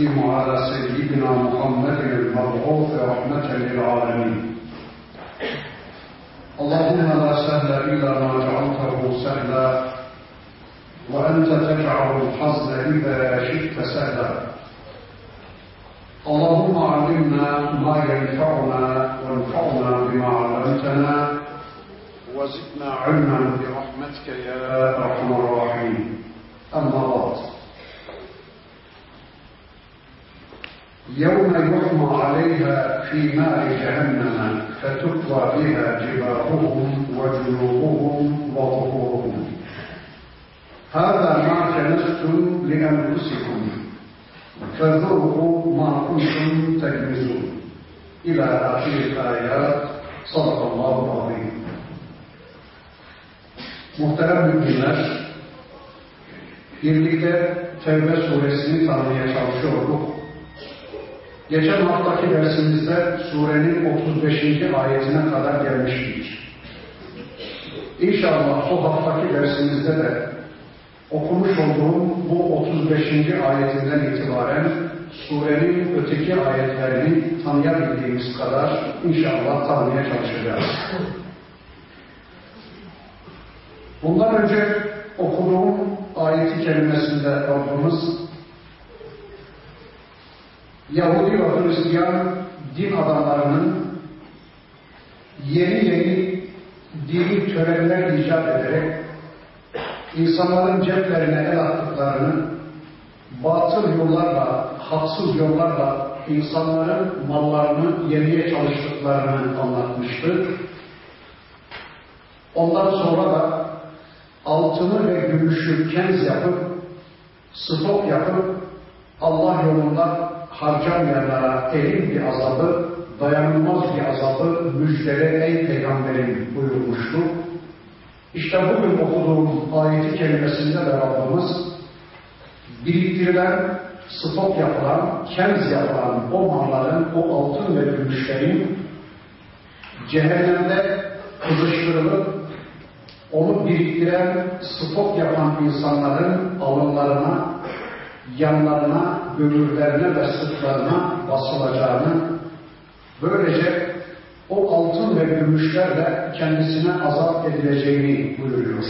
التسليم على سيدنا محمد المبعوث رحمة للعالمين. اللهم لا سهل إلا ما جعلته سهلا وأنت تجعل الحزن إذا شئت سهلا. اللهم علمنا ما ينفعنا وانفعنا بما علمتنا وزدنا علما برحمتك يا أرحم الراحمين. أما بعد. يوم يحمى عليها في نار جهنم فتكوى بها جباههم وجنوبهم وظهورهم هذا ما كنستم لأنفسكم فذوقوا ما كنتم تكنزون إلى آخر الآيات صدق الله العظيم Muhterem müminler, birlikte Tevbe suresini tanımaya çalışıyorduk. Geçen haftaki dersimizde surenin 35. ayetine kadar gelmiştik. İnşallah bu haftaki dersimizde de okumuş olduğum bu 35. ayetinden itibaren surenin öteki ayetlerini tanıyabildiğimiz kadar inşallah tanımaya çalışacağız. Bundan önce okuduğum ayeti kelimesinde Rabbimiz Yahudi ve Hristiyan din adamlarının yeni yeni dini törenler icat ederek insanların ceplerine el attıklarını batıl yollarla, haksız yollarla insanların mallarını yemeye çalıştıklarını anlatmıştı. Ondan sonra da altını ve gümüşü kenz yapıp, stok yapıp, Allah yolunda harcamayanlara elin bir azabı, dayanılmaz bir azabı müjdele ey peygamberim buyurmuştu. İşte bugün okuduğum ayeti kelimesinde de Rabbimiz biriktirilen, stok yapılan, kenz yapılan o malların, o altın ve gümüşlerin cehennemde kızıştırılıp onu biriktiren, stok yapan insanların alınlarına, yanlarına, gönüllerine ve sırtlarına basılacağını, böylece o altın ve gümüşlerle kendisine azap edileceğini buyuruyor.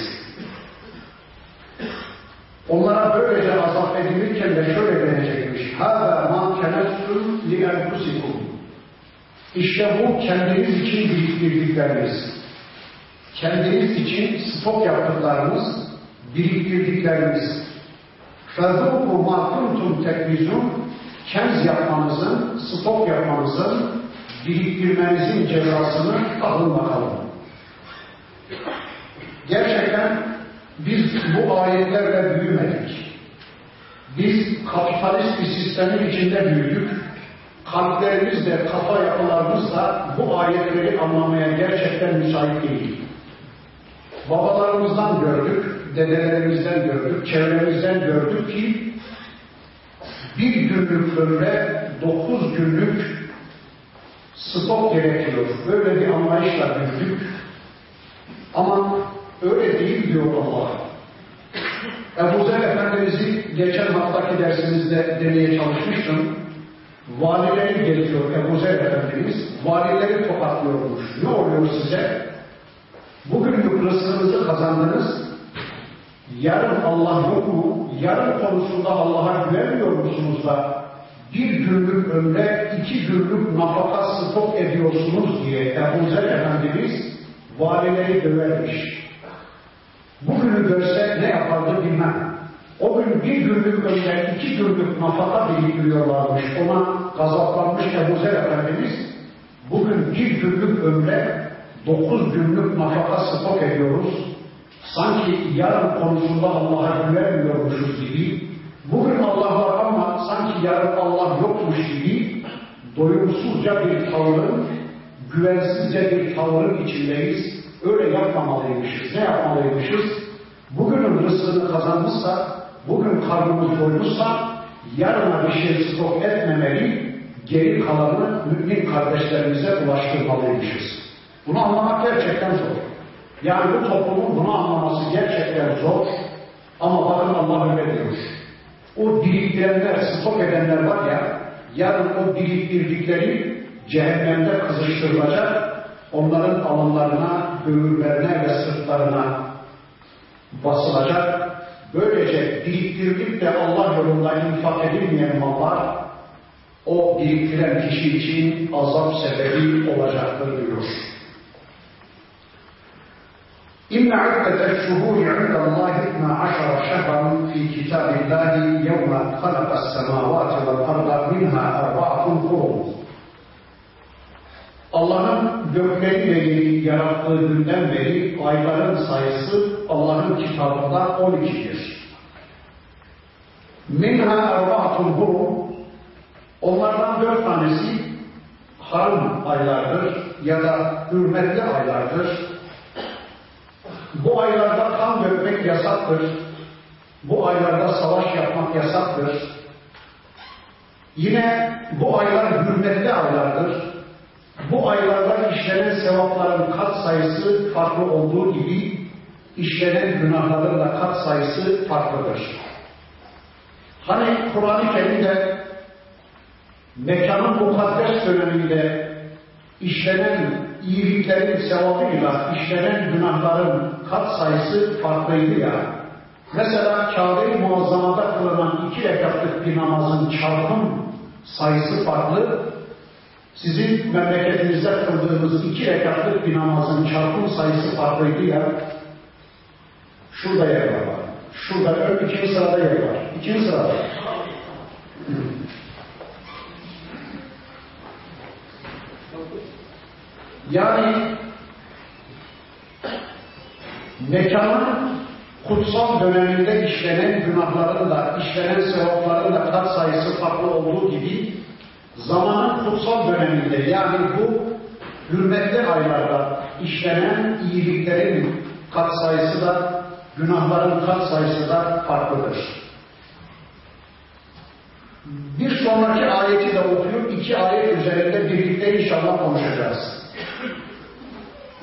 Onlara böylece azap edilirken de şöyle denecekmiş. هَذَا مَا كَنَتْتُمْ لِيَنْفُسِكُمْ İşte bu kendiniz için biriktirdikleriniz kendiniz için stok yaptıklarımız, biriktirdiklerimiz, فَذُوقُ مَا كُنْتُمْ تَكْبِزُونَ Kenz yapmanızın, stok yapmanızın, biriktirmenizin cezasını alın bakalım. Gerçekten biz bu ayetlerle büyümedik. Biz kapitalist bir sistemin içinde büyüdük. Kalplerimizle, kafa yapılarımızla bu ayetleri anlamaya gerçekten müsait değil. Babalarımızdan gördük, dedelerimizden gördük, çevremizden gördük ki bir günlük ömre dokuz günlük stok gerekiyor. Böyle bir anlayışla büyüdük. Ama öyle değil diyor Allah. Ebu Zer Efendimiz'i geçen haftaki dersimizde demeye çalışmıştım. Valileri geliyor Ebu Zer Efendimiz. Valileri tokatlıyormuş. Ne oluyor size? Bugünlük rızkınızı kazandınız. Yarın Allah yok mu? Yarın konusunda Allah'a güvenmiyor musunuz da bir günlük ömre iki günlük nafaka stok ediyorsunuz diye Ebu Zer Efendimiz valileri dövermiş. Bugünü görse ne yapardı bilmem. O gün bir günlük ömre iki günlük nafaka biriktiriyorlarmış. Ona gazaplanmış Ebu Zer Efendimiz bugün bir günlük ömre dokuz günlük nafaka stok ediyoruz. Sanki yarın konusunda Allah'a güvenmiyormuşuz gibi, bugün Allah var ama sanki yarın Allah yokmuş gibi doyumsuzca bir tavrın, güvensizce bir tavrın içindeyiz. Öyle yapmamalıymışız. Ne yapmalıymışız? Bugünün rızkını kazanmışsa, bugün karnımız doymuşsa, yarına bir şey stok etmemeli, geri kalanı mümin kardeşlerimize ulaştırmalıymışız. Bunu anlamak gerçekten zor. Yani bu toplumun bunu anlaması gerçekten zor. Ama bakın Allah öyle diyor. O biriktirenler, stok edenler var ya, yarın o biriktirdikleri cehennemde kızıştırılacak, onların alınlarına, böğürlerine ve sırtlarına basılacak. Böylece biriktirilip de Allah yolunda infak edilmeyen mallar, o biriktiren kişi için azap sebebi olacaktır diyor. إن عدة الشهور عند الله اثنا عشر شهرا في كتاب الله يوم خلق السماوات والأرض منها أربعة حرم Allah'ın gökleri ve yeri yarattığı günden beri ayların sayısı Allah'ın kitabında 12'dir. Minha erbaatun hurum Onlardan dört tanesi haram aylardır ya da hürmetli aylardır. Bu aylarda kan dökmek yasaktır. Bu aylarda savaş yapmak yasaktır. Yine bu aylar hürmetli aylardır. Bu aylarda işlenen sevapların kat sayısı farklı olduğu gibi işlenen günahların da kat sayısı farklıdır. Hani Kur'an-ı Kerim'de mekanın mukaddes döneminde işlenen iyiliklerin sevabıyla işlenen günahların kat sayısı farklıydı ya. Mesela Kabe-i Muazzama'da kılınan iki rekatlık bir namazın çarpım sayısı farklı. Sizin memleketinizde kıldığınız iki rekatlık bir namazın çarpım sayısı farklıydı ya. Şurada yer var. Şurada ön ikinci sırada yer var. İkinci sırada. Yani mekanın kutsal döneminde işlenen günahların da, işlenen sevapların da kat sayısı farklı olduğu gibi zamanın kutsal döneminde yani bu hürmetli aylarda işlenen iyiliklerin kat sayısı da günahların kat sayısı da farklıdır. Bir sonraki ayeti de okuyup iki ayet üzerinde birlikte inşallah konuşacağız.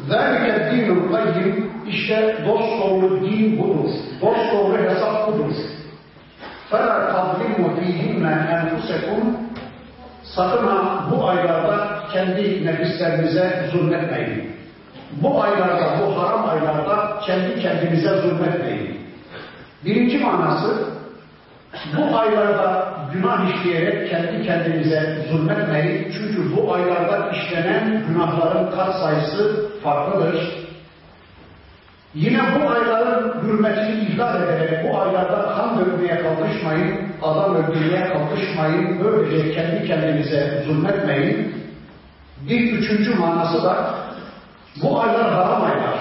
ذَٰلِكَ dinul kayyim işte dost doğru din budur. Dost doğru hesap budur. فَلَا تَظْلِمُوا ف۪يهِمَّ اَنْفُسَكُمْ Sakın ha bu aylarda kendi nefislerinize zulmetmeyin. Bu aylarda, bu haram aylarda kendi kendinize zulmetmeyin. Birinci manası, bu aylarda günah işleyerek kendi kendinize zulmetmeyin. Çünkü bu aylarda işlenen günahların kat sayısı farklıdır. Yine bu ayların hürmetini ihlal ederek bu aylarda kan dökmeye kalkışmayın, adam öldürmeye kalkışmayın, böylece kendi kendinize zulmetmeyin. Bir üçüncü manası da bu aylar haram aylar.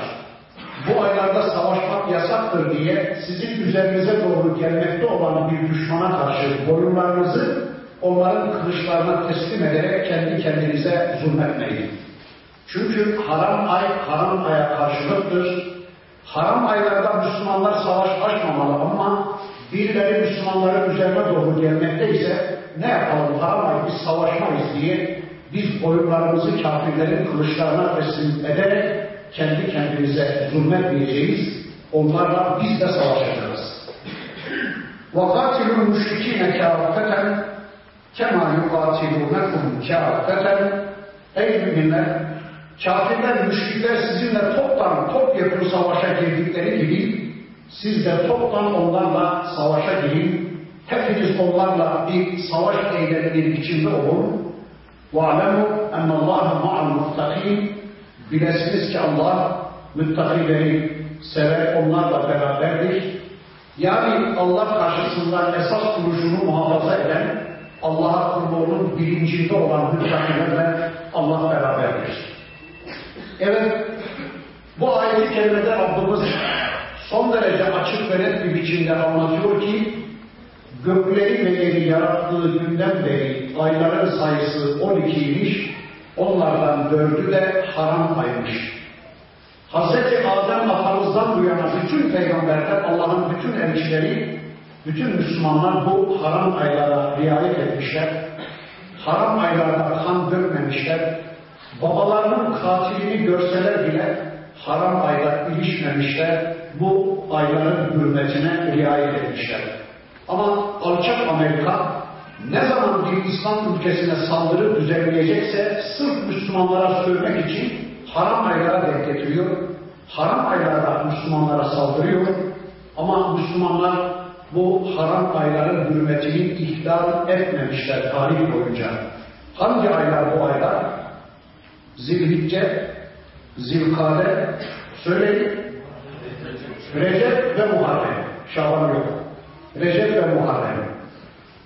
Bu aylarda savaşmak yasaktır diye sizin üzerinize doğru gelmekte olan bir düşmana karşı boyunlarınızı onların kılıçlarına teslim ederek kendi kendinize zulmetmeyin. Çünkü haram ay haram aya karşılıktır. Haram aylarda Müslümanlar savaş açmamalı ama birileri Müslümanların üzerine doğru gelmekte ise ne yapalım haram ay biz savaşmayız diye biz boyunlarımızı kafirlerin kılıçlarına teslim ederek kendi kendimize zulmetmeyeceğiz. Onlarla biz de savaşacağız. وَقَاتِلُوا الْمُشْرِك۪ينَ كَافَّةً كَمَا يُقَاتِلُونَكُمْ كَافَّةً Ey müminler! Kafirler, müşrikler sizinle toptan, topyekun savaşa girdikleri gibi siz de toptan onlarla savaşa girin. Hepiniz onlarla bir savaş eyleminin içinde olun. وَعْلَمُوا اَنَّ اللّٰهَ مَعَ الْمُتَّقِينَ Bilesiniz ki Allah müttakileri sever, onlarla beraberdir. Yani Allah karşısında esas duruşunu muhafaza eden, Allah'a kulluğunun bilincinde olan müttakilerle Allah beraberdir. Evet, bu ayet-i kerimede Rabbimiz son derece açık ve net bir biçimde anlatıyor ki, gökleri ve yeri yarattığı günden beri ayların sayısı 12'ymiş, onlardan dördü de haram aymış. Hz. Adem atamızdan bu yana bütün peygamberler, Allah'ın bütün elçileri, bütün Müslümanlar bu haram aylara riayet etmişler. Haram aylarda kan dökmemişler. Babalarının katilini görseler bile haram aylar ilişmemişler, bu ayların hürmetine riayet etmişler. Ama alçak Amerika ne zaman bir İslam ülkesine saldırı düzenleyecekse sırf Müslümanlara sövmek için haram aylara denk getiriyor. Haram aylarda Müslümanlara saldırıyor. Ama Müslümanlar bu haram ayların hürmetini ihlal etmemişler tarih boyunca. Hangi aylar bu aylar? Zilhicce, Zilkade, söyleyin. Recep ve Muharrem. Şaban yok. Recep ve Muharrem.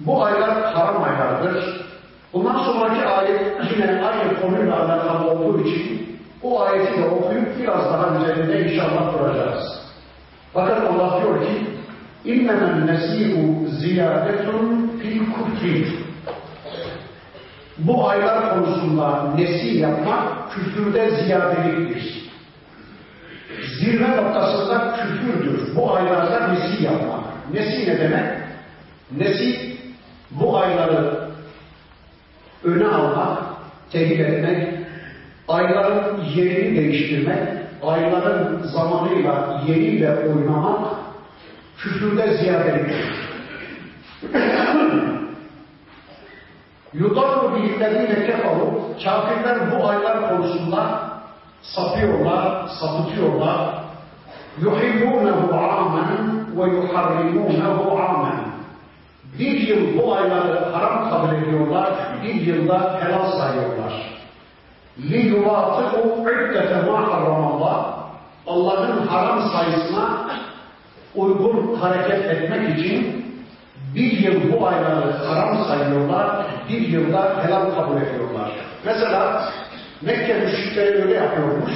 Bu aylar haram aylardır. Bundan sonraki ayet yine aynı konuyla alakalı olduğu için o ayeti de okuyup biraz daha üzerinde inşallah duracağız. Fakat Allah diyor ki İnnemel nesihu ziyadetun fil kufri Bu aylar konusunda nesi yapmak küfürde ziyadeliktir. Zirve noktasında küfürdür. Bu aylarda nesi yapmak. Nesi ne demek? Nesi bu ayları öne almak, tehil etmek, ayların yerini değiştirmek, ayların zamanıyla yeriyle oynamak küfürde ziyadeliktir. Yudarru bihillezine kefaru kafirler bu aylar konusunda sapıyorlar, sapıtıyorlar. Yuhibbunehu amen ve yuharrimunehu amen. Bir yıl bu ayları haram kabul ediyorlar, bir yılda helal sayıyorlar. لِيُوَاطِقُوا عِدَّةَ مَا حَرَّمَ اللّٰهِ Allah'ın haram sayısına uygun hareket etmek için bir yıl bu ayları haram sayıyorlar, bir yılda helal kabul ediyorlar. Mesela Mekke müşrikleri öyle yapıyormuş.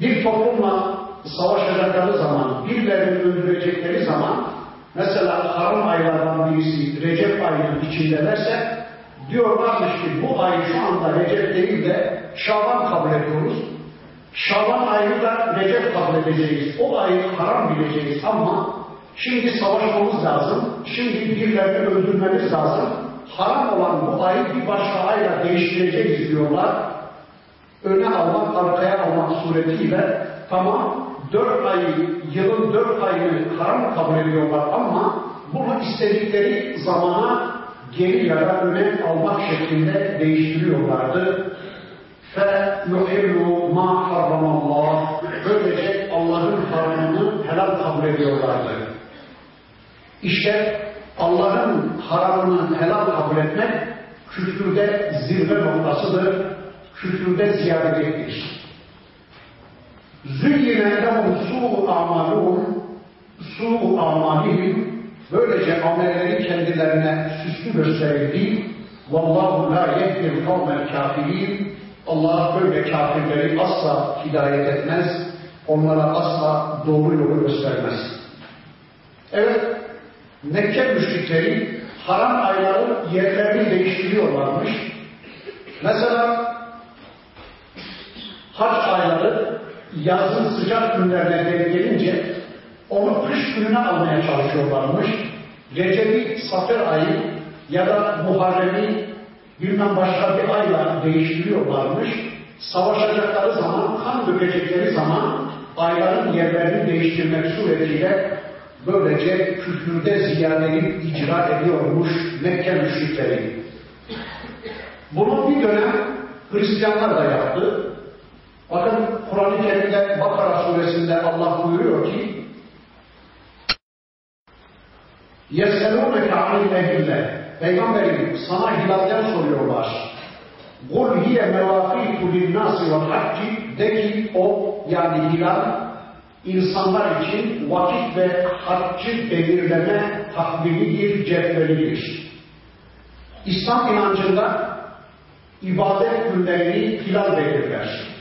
Bir toplumla savaşacakları zaman, birilerini öldürecekleri zaman mesela haram aylardan birisi Recep ayının içindelerse diyorlarmış ki bu ay şu anda Recep değil de Şaban kabul ediyoruz. Şaban ayını da Recep kabul edeceğiz. O ayı haram bileceğiz ama şimdi savaşmamız lazım. Şimdi birilerini öldürmemiz lazım. Haram olan bu ayı bir başka ayla değiştireceğiz diyorlar. Öne almak, arkaya almak suretiyle tamam dört ayı, yılın dört ayını haram kabul ediyorlar ama bunu istedikleri zamana geri ya da öne almak şeklinde değiştiriyorlardı. فَيُحِلُّ مَا حَرَّمَ اللّٰهِ Böylece Allah'ın haramını helal kabul ediyorlardı. İşte Allah'ın haramını helal kabul etmek küfürde zirve noktasıdır, küfürde ziyadeliktir. Züyyine lehum su'u amaluhum su'u amalihim böylece amelleri kendilerine süslü gösterildi. Vallahu la yehdil kavmel kafirin Allah böyle kafirleri asla hidayet etmez, onlara asla doğru yolu göstermez. Evet, Mekke müşrikleri haram ayların yerlerini değiştiriyorlarmış. Mesela haç ayları yazın sıcak günlerine denk gelince onu kış gününe almaya çalışıyorlarmış. Recep'i Safer ayı ya da Muharrem'i bilmem başka bir ayla değiştiriyorlarmış. Savaşacakları zaman, kan dökecekleri zaman ayların yerlerini değiştirmek suretiyle böylece küfürde ziyadelik icra ediyormuş Mekke müşrikleri. Bunu bir dönem Hristiyanlar da yaptı. Bakın Kur'an-ı Kerim'de Bakara suresinde Allah buyuruyor ki يَسْأَلُونَكَ عَنِ الْاَهِلَّةِ Peygamberim sana hilalden soruyorlar. قُلْ هِيَ مَوَاقِيتُ لِلنَّاسِ وَالْحَجِّ De ki o yani hilal insanlar için vakit ve haccı belirleme takvimidir, cetvelidir. İslam inancında ibadet günlerini hilal belirler.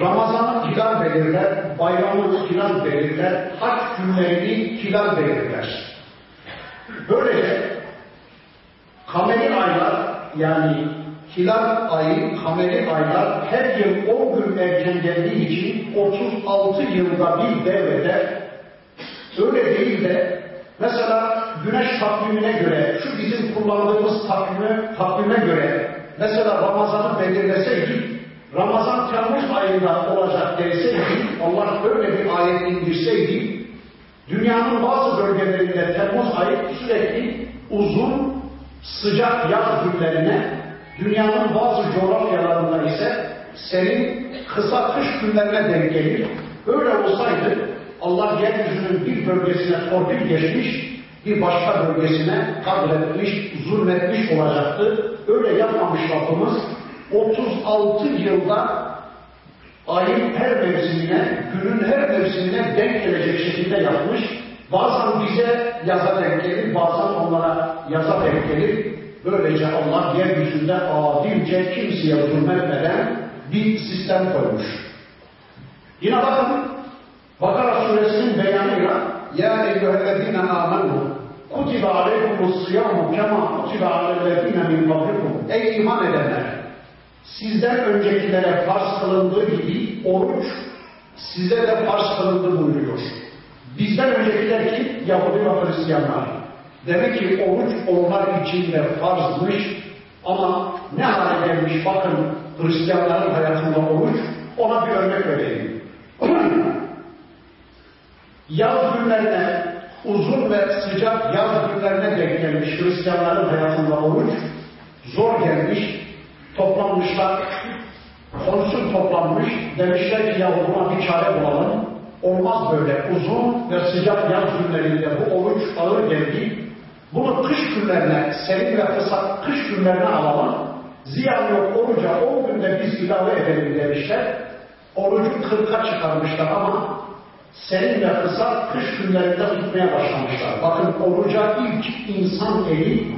Ramazan'ı hilal belirler, bayramı hilal belirler, hac günlerini hilal belirler. Böylece kameri aylar yani hilal ayı, kameri aylar her yıl 10 gün erken geldiği için 36 yılda bir devrede öyle değil de mesela güneş takvimine göre şu bizim kullandığımız takvime, takvime göre mesela Ramazan'ı belirleseydik Ramazan Temmuz ayında olacak deseydi, Allah böyle bir ayet indirseydi, dünyanın bazı bölgelerinde Temmuz ayı sürekli uzun, sıcak yaz günlerine, dünyanın bazı coğrafyalarında ise serin, kısa kış günlerine denk gelir. Öyle olsaydı Allah yeryüzünün bir bölgesine torpil geçmiş, bir başka bölgesine kadretmiş, zulmetmiş olacaktı. Öyle yapmamış Rabbimiz 36 yılda ayın her mevsimine, günün her mevsimine denk gelecek şekilde yapmış. Bazen bize yaza denk gelir, bazen onlara yaza denk gelir. Böylece Allah yeryüzünde adilce kimseye zulmetmeden bir sistem koymuş. Yine bakın Bakara suresinin beyanıyla Ya eyyühellezine amenu kutibe aleykumus siyamu kema kutibe alellezine min kablikum Ey iman edenler! Sizden öncekilere farz kılındığı gibi oruç size de farz kılındı buyuruyor. Bizden öncekiler ki Yahudi ve Hristiyanlar. Demek ki oruç onlar için de farzmış. Ama ne hale gelmiş? Bakın Hristiyanların hayatında oruç ona bir örnek vereyim. yaz günlerine uzun ve sıcak yaz günlerine denk gelmiş Hristiyanların hayatında oruç zor gelmiş toplanmışlar. Konsül toplanmış demişler ki ya buna bir çare bulalım. Olmaz böyle. Uzun ve sıcak yaz günlerinde bu oruç ağır geldi bunu kış günlerine serin ve kış günlerine alalım ziyan yok oruca 10 günde biz ilave edelim demişler orucu kırka çıkarmışlar ama serin ve kış günlerinde tutmaya başlamışlar. Bakın oruca ilk insan eli,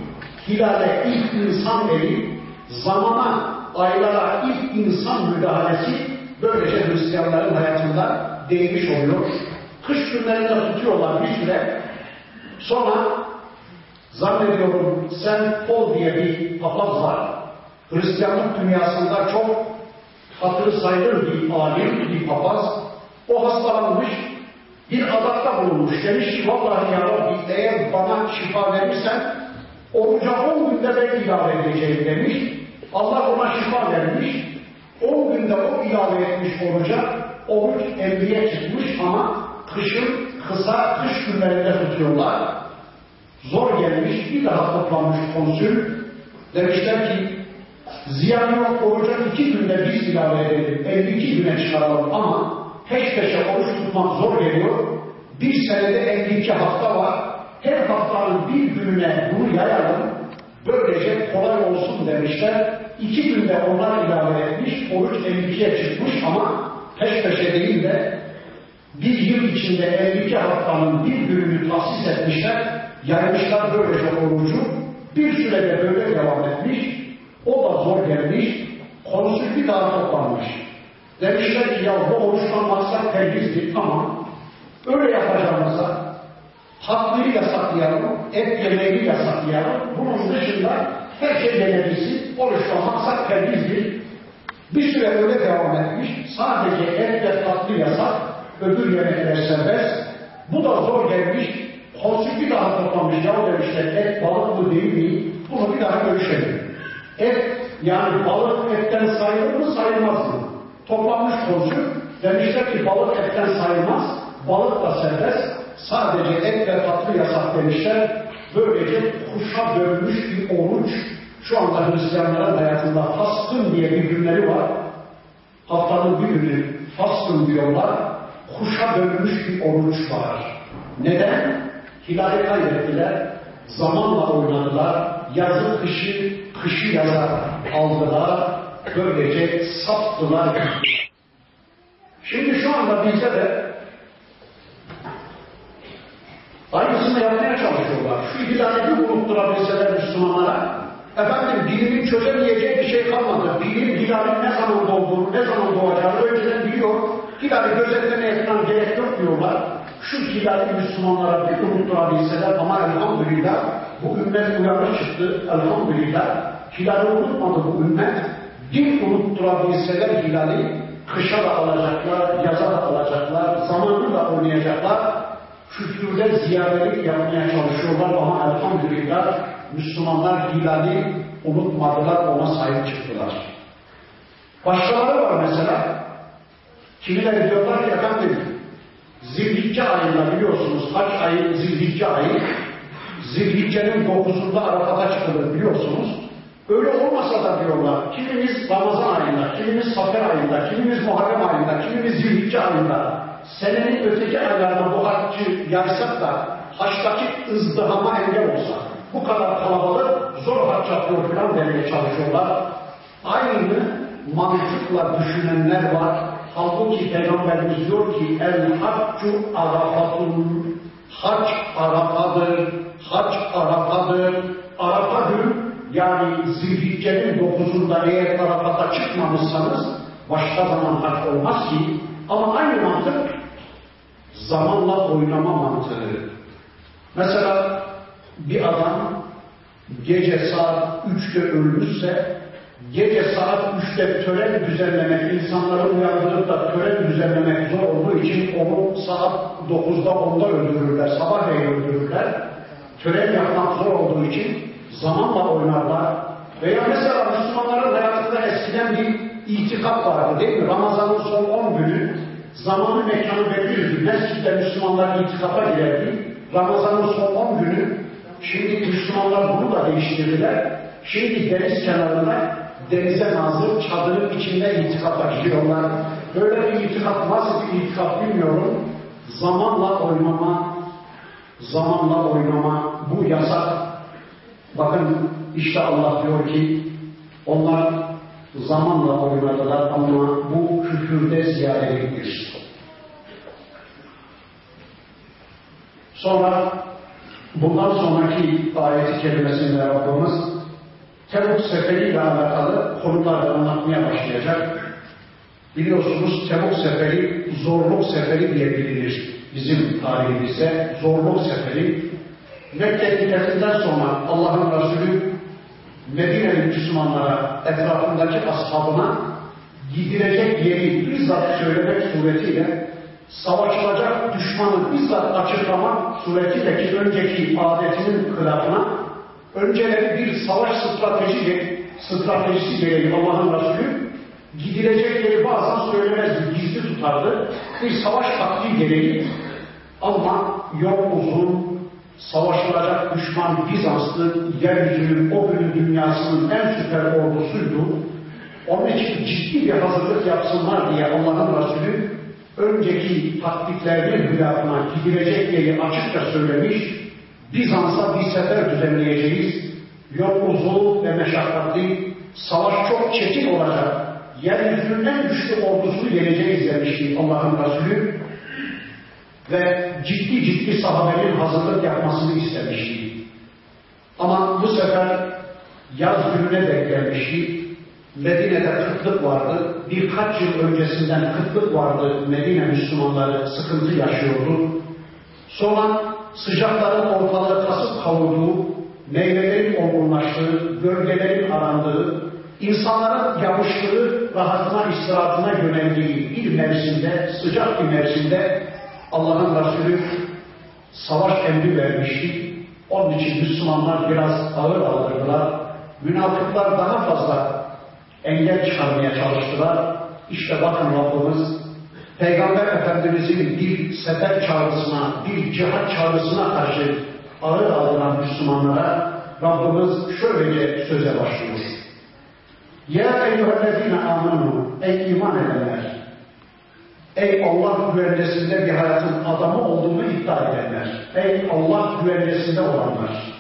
hilale ilk insan eli, zamana, aylara ilk insan müdahalesi böylece Hristiyanların hayatında değmiş oluyor. Kış günlerinde tutuyorlar bir süre. Sonra zannediyorum Saint Paul diye bir papaz var. Hristiyanlık dünyasında çok hatırı sayılır bir alim, bir papaz. O hastalanmış, bir adakta bulunmuş. Demiş ki vallahi ya Rabbi eğer bana şifa verirsen oruca on günde ben ilave edeceğim demiş. Allah ona şifa vermiş. On günde o ilave etmiş oruca. Oruç emriye çıkmış ama kışın kısa kış günlerinde tutuyorlar. Zor gelmiş. Bir daha toplanmış konsül. Demişler ki ziyan yok oruca iki günde biz ilave edelim. 52 güne çıkaralım ama peş peşe oruç tutmak zor geliyor. Bir senede 52 hafta var. Her haftanın bir gününe bunu yayalım. Böylece kolay olsun demişler. İki günde onlar ilave etmiş. Oruç 52'ye çıkmış ama peş peşe değil de bir yıl içinde 52 haftanın bir gününü tahsis etmişler. Yaymışlar böylece orucu. Bir sürede böyle devam etmiş. O da zor gelmiş. Konsül bir daha toplanmış. Demişler ki ya bu oruçtan maksat perhizdir tamam. Öyle yapacağımıza tatlıyı yasaklayalım, et yemeği yasaklayalım. Bunun dışında her şey yenebilsin. Oruçtan maksat perhizdir. Bir süre öyle devam etmiş. Sadece et ve tatlı yasak, öbür yemekler serbest. Bu da zor gelmiş. Konsül bir daha toplamış. Ya demişler et balık mı değil mi? Bunu bir daha görüşelim. Et yani balık etten sayılır mı sayılmaz mı? Toplanmış konsül demişler ki balık etten sayılmaz, balık da serbest, sadece et ve tatlı yasak demişler. Böylece kuşa dönmüş bir oruç şu anda Hristiyanların hayatında faskın diye bir günleri var. Haftanın bir günü faskın diyorlar. Kuşa dönmüş bir oruç var. Neden? Hilali kaybettiler, zamanla oynadılar, yazı kışı, kışı yaza aldılar, böylece saptılar. Şimdi şu anda bizde de aynısını yapmaya çalışıyorlar. Şu hilali unutturabilseler Müslümanlara, efendim bilimin çözemeyeceği bir şey kalmadı. Bilim hilalin ne zaman doğduğunu, ne zaman doğacağını önceden biliyor. Hilali gözetlemeye falan gerek yok diyorlar. Şu hilali Müslümanlara bir unutturabilseler ama elhamdülillah bu ümmet uyanık çıktı. Elhamdülillah hilali unutmadı bu ümmet bir unutturabilseler hilali, kışa da alacaklar, yaza da alacaklar, zamanı da oynayacaklar, kültürde ziyadelik yapmaya çalışıyorlar ama elhamdülillah Müslümanlar hilali unutmadılar, ona sahip çıktılar. Başkaları var mesela. Kimileri diyorlar ki efendim Zilhicce ayında biliyorsunuz haç ayı Zilhicce ayı Zilhicce'nin 9'unda Arafat'a çıkılır biliyorsunuz. Öyle olmasa da diyorlar, kimimiz Ramazan ayında, kimimiz Safer ayında, kimimiz Muharrem ayında, kimimiz Zilhicce ayında, senenin öteki aylarında bu haccı yaysak da haçtaki ızdihama engel olsa, bu kadar kalabalık zor haç yapıyor falan demeye çalışıyorlar. Aynı mantıkla düşünenler var. Halbuki Peygamberimiz diyor ki el haccu arafatun. Hac arafadır, hac arafadır, arafa gün yani zilhiccenin dokuzunda eğer Arafat'a çıkmamışsanız başka zaman hac olmaz ki. Ama aynı mantık zamanla oynama mantığı. Mesela bir adam gece saat üçte ölmüşse gece saat üçte tören düzenlemek, insanları uyandırıp da tören düzenlemek zor olduğu için onu saat dokuzda onda öldürürler, sabahleyin öldürürler. Tören yapmak zor olduğu için zamanla oynarlar. Veya mesela Müslümanların hayatında eskiden bir itikaf vardı değil mi? Ramazanın son 10 günü zamanı mekanı belliydi. Mescitte Müslümanlar itikafa girerdi. Ramazanın son 10 günü şimdi Müslümanlar bunu da değiştirdiler. Şimdi deniz kenarında denize nazır çadırın içinde itikafa giriyorlar. Böyle bir itikaf nasıl bir itikaf bilmiyorum. Zamanla oynama, zamanla oynama bu yasak Bakın işte Allah diyor ki onlar zamanla oynadılar ama bu küfürde ziyadeliktir. Sonra bundan sonraki ayeti kelimesinde Rabbimiz Tebuk seferiyle alakalı konuları anlatmaya başlayacak. Biliyorsunuz Tebuk seferi zorluk seferi diye bilinir bizim tarihimizde. Zorluk seferi Mekke fitnesinden sonra Allah'ın Resulü Medine'li Müslümanlara, etrafındaki ashabına gidilecek yeri bizzat söylemek suretiyle savaşılacak düşmanı bizzat açıklamak suretiyle ki önceki adetinin kılafına önceleri bir savaş stratejisi, stratejisi gereği Allah'ın Resulü gidilecek yeri bazen söylemezdi, gizli tutardı. Bir savaş taktiği gereği ama yol uzun, savaşılacak düşman Bizanslı yeryüzünün o günün dünyasının en süper ordusuydu. Onun için ciddi bir hazırlık yapsınlar diye Allah'ın Resulü önceki taktiklerinin hülafına gidilecek yeri açıkça söylemiş, Bizans'a bir sefer düzenleyeceğiz, yol uzun ve meşakkatli, savaş çok çetin olacak, yeryüzünün güçlü ordusunu yeneceğiz demişti Allah'ın Resulü ve ciddi ciddi sahabenin hazırlık yapmasını istemişti. Ama bu sefer yaz gününe denk gelmişti. Medine'de kıtlık vardı. Birkaç yıl öncesinden kıtlık vardı. Medine Müslümanları sıkıntı yaşıyordu. Sonra sıcakların ortalığı kasıp kavurduğu, meyvelerin olgunlaştığı, gölgelerin arandığı, insanların yapıştığı, rahatına, istirahatına yöneldiği bir mevsimde, sıcak bir mevsimde Allah'ın Resulü savaş emri vermişti. Onun için Müslümanlar biraz ağır aldırdılar. Münafıklar daha fazla engel çıkarmaya çalıştılar. İşte bakın Rabbimiz Peygamber Efendimizin bir sefer çağrısına, bir cihat çağrısına karşı ağır aldıran Müslümanlara Rabbimiz şöylece söze başlıyor. Ya eyyühellezine amenu, ey iman edenler, Ey Allah güvencesinde bir hayatın adamı olduğunu iddia edenler. Ey Allah güvencesinde olanlar.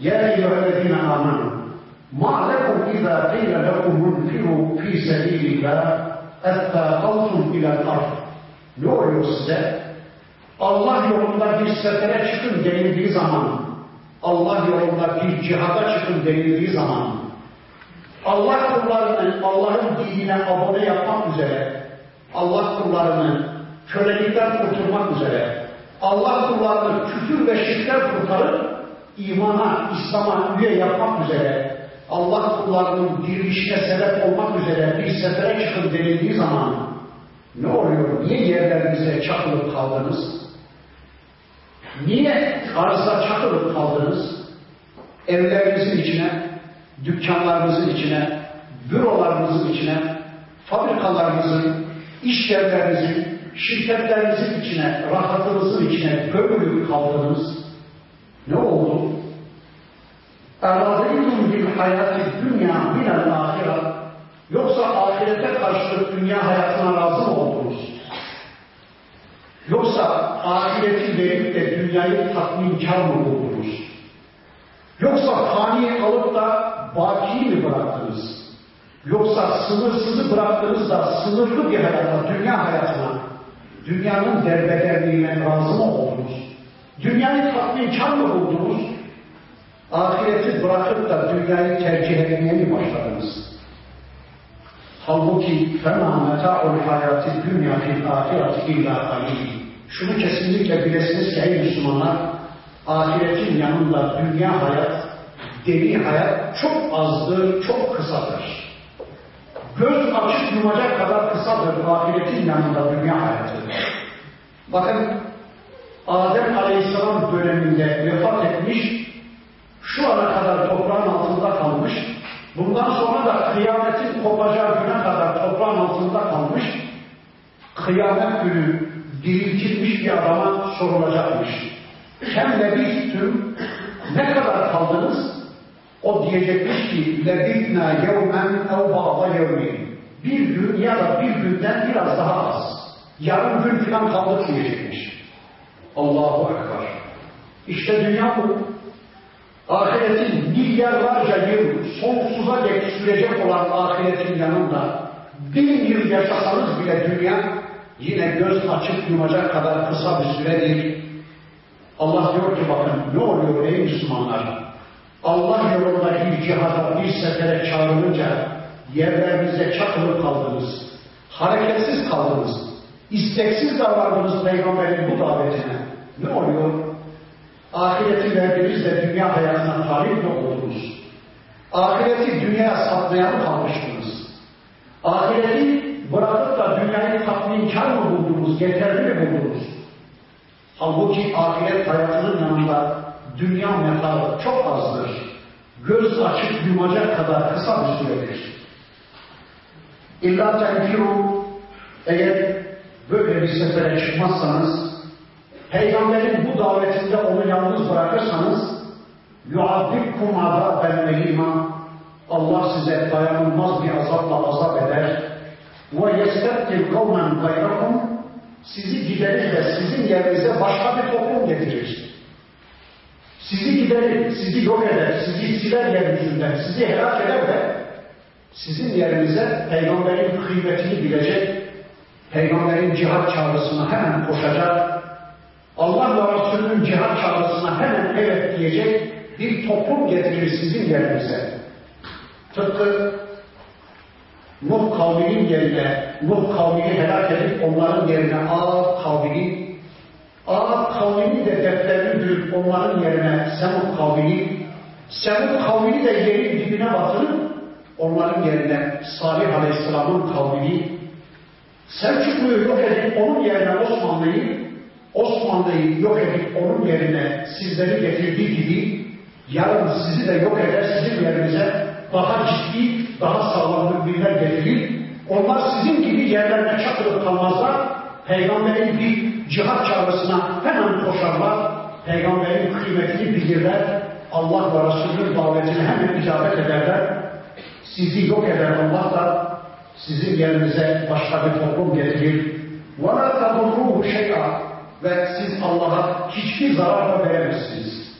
Ya eyyühellezine amanu. Ma lekum izâ qîle lekum munfiru fî sebîlillâh ettâkaltum ilel ard. Ne oluyor size? Allah yolunda bir sefere çıkın denildiği zaman, Allah yolunda bir cihada çıkın denildiği zaman, Allah kullarını Allah'ın dinine abone yapmak üzere Allah kullarını kölelikten kurtulmak üzere, Allah kullarını küfür ve şirkten kurtarıp imana, İslam'a üye yapmak üzere, Allah kullarının dirilişine sebep olmak üzere bir sefere çıkın denildiği zaman ne oluyor? Niye yerlerinize çakılıp kaldınız? Niye arıza çakılıp kaldınız? Evlerinizin içine, dükkanlarınızın içine, bürolarınızın içine, fabrikalarınızın, iş yerlerinizin, şirketlerinizin içine, rahatınızın içine gömülüp kaldınız. Ne oldu? اَرَضِيتُمْ بِالْحَيَاتِ الدُّنْيَا مِنَ الْآخِرَةِ Yoksa ahirete karşılık dünya hayatına razı mı oldunuz? Yoksa ahireti verip de dünyayı tatminkar mı buldunuz? Yoksa fani alıp da baki mi bıraktınız? Yoksa sınırsızı bıraktınız da sınırlı bir hayata, dünya hayatına, dünyanın derbederliğine razı mı oldunuz? Dünyayı tatminkar mı buldunuz? Ahireti bırakıp da dünyayı tercih etmeye mi başladınız? Halbuki فَمَا مَتَاعُ الْحَيَاتِ الدُّنْيَا فِي الْآخِرَةِ اِلَّا قَلِيلٍ Şunu kesinlikle bilesiniz ki ey Müslümanlar, ahiretin yanında dünya hayat, deni hayat çok azdır, çok kısadır. Göz açıp yumacak kadar kısadır ahiretin yanında dünya hayatı. Bakın Adem Aleyhisselam döneminde vefat etmiş, şu ana kadar toprağın altında kalmış, bundan sonra da kıyametin kopacağı güne kadar toprağın altında kalmış, kıyamet günü diriltilmiş bir adama sorulacakmış. Hem lebistüm ne kadar kaldınız? O diyecekmiş ki lebitna yevmen ev ba'da yevmin. Bir gün ya da bir günden biraz daha az. Yarım gün falan kaldık diyecekmiş. Allahu Ekber. İşte dünya bu. Ahiretin milyarlarca yıl sonsuza dek sürecek olan ahiretin yanında bin yıl yaşasanız bile dünya yine göz açıp yumacak kadar kısa bir süredir. Allah diyor ki bakın ne oluyor ey Müslümanlar? Allah yolunda bir cihada bir sefere çağrılınca yerlerinize çakılıp kaldınız. Hareketsiz kaldınız. isteksiz davrandınız peygamberin bu davetine. Ne oluyor? Ahireti verdiniz de dünya hayatına talip mi oldunuz? Ahireti dünyaya satmaya mı kalmıştınız? Ahireti bırakıp da dünyayı tatminkar mı buldunuz, yeterli mi buldunuz? Halbuki ahiret hayatının yanında dünya metarı çok azdır. Göz açıp yumacak kadar kısa bir süredir. İlla tenkiru eğer böyle bir sefere çıkmazsanız Peygamberin bu davetinde onu yalnız bırakırsanız yuadibkum azaben velima Allah size dayanılmaz bir azapla azap eder. Yestettil kavmen gayrakum. Sizi giderir ve sizin yerinize başka bir toplum getirir. Sizi giderir, sizi yok eder, sizi siler yeryüzünden, sizi helak eder ve sizin yerinize peygamberin kıymetini bilecek, peygamberin cihat çağrısına hemen koşacak, Allah ve Resulünün cihat çağrısına hemen evet diyecek bir toplum getirir sizin yerinize. Tıpkı Nuh kavminin yerine, Nuh kavmini helak edip onların yerine Ağ kavmini, Ağ kavmini de defterini dürüp onların yerine Semud kavmini, Semud kavmini de yerin dibine batırıp onların yerine Salih Aleyhisselam'ın kavmini, Selçuklu'yu yok edip onun yerine Osmanlı'yı, Osmanlı'yı yok edip onun yerine sizleri getirdiği gibi yarın sizi de yok eder, sizin yerinize daha ciddi, daha sağlam müminler getirir. Onlar sizin gibi yerlerine çakılıp kalmazlar. Peygamberin bir cihat çağrısına hemen koşarlar. Peygamberin kıymetini bilirler. Allah ve Resulünün davetine hemen icabet ederler. Sizi yok eder Allah da sizin yerinize başka bir toplum getirir. وَلَا تَضُرُّهُ شَيْئًا ve siz Allah'a hiçbir zarar da veremezsiniz.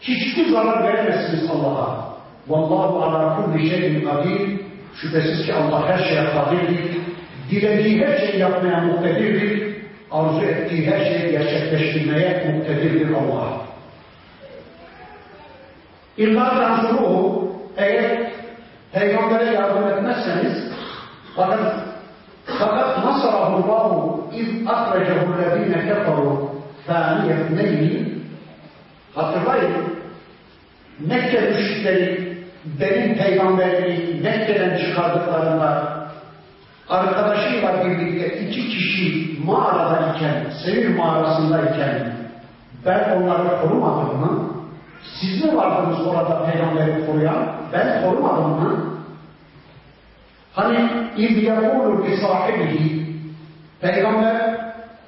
Hiçbir zarar veremezsiniz Allah'a. Vallahu ala kulli şeyin kadir. Şüphesiz ki Allah her şeye kadirdir. Dilediği her şeyi yapmaya muktedirdir. Arzu ettiği her şeyi gerçekleştirmeye muktedirdir Allah. İlla tansuruhu eğer peygambere yardım etmezseniz bakın fakat nasarahullahu iz akrecehullezine kefaru faniyetneyni hatırlayın Mekke müşrikleri benim peygamberimi Mekke'den çıkardıklarında arkadaşıyla birlikte iki kişi mağarada iken, Sevil mağarasındayken ben onları korumadım mı? Siz mi vardınız orada peygamberi koruyan? Ben korumadım mı? Hani اِذْ يَقُولُ بِصَاحِبِهِ Peygamber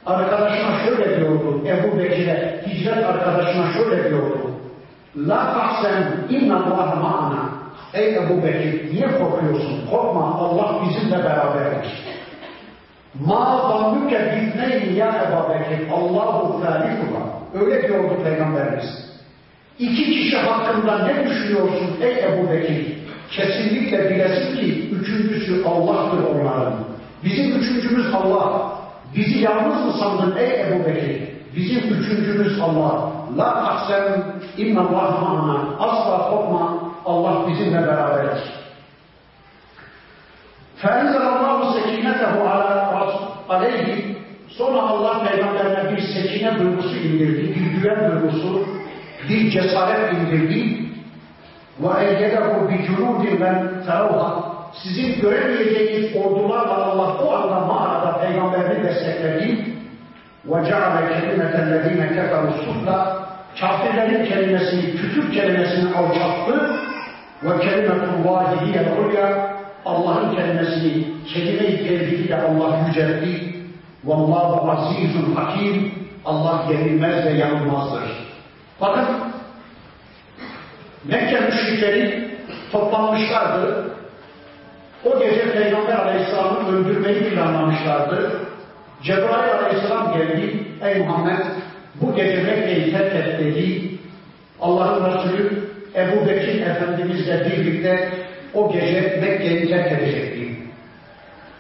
arkadaşına şöyle diyordu, Ebu Bekir'e, hicret arkadaşına şöyle diyordu. La tahsen inna Allah ma'ana. Ey Ebu Bekir, niye korkuyorsun? Korkma, Allah bizimle beraberdir. Ma zannüke bizneyn ya Ebu Bekir, Allahu thâlikuha. Öyle diyordu Peygamberimiz. İki kişi hakkında ne düşünüyorsun ey Ebu Bekir? Kesinlikle bilesin ki üçüncüsü Allah'tır onların üçüncümüz Allah. Bizi yalnız mı sandın ey Ebu Bekir? Bizim üçüncümüz Allah. La tahsen inna Allah'ına asla korkma Allah bizimle beraberdir. Fenzelallahu sekinetehu ala aleyhi sonra Allah peygamberine bir sekine duygusu indirdi, bir güven duygusu, bir cesaret indirdi. Ve eyyedehu bi cunudin ben teravha Sizin göremeyeceğiniz ordularla Allah o anda mağarada peygamberini destekledi. وَجَعَلَ كَلِمَةَ الَّذ۪ينَ كَفَرُوا السُّفْلَى Kafirlerin kelimesini, küfür kelimesini alçalttı. وَكَلِمَةُ اللّٰهِ هِيَ الْعُلْيَا Allah'ın kelimesini, kelime-i tevhidiyle Allah yüceltti. وَاللّٰهُ azizun hakim. Allah yenilmez ve yanılmazdır. Bakın, Mekke müşrikleri toplanmışlardı. O gece Peygamber Aleyhisselam'ı öldürmeyi planlamışlardı. Cebrail Aleyhisselam geldi. Ey Muhammed bu gece Mekke'yi terk et dedi. Allah'ın Resulü Ebu Bekir Efendimizle birlikte o gece Mekke'yi terk edecekti.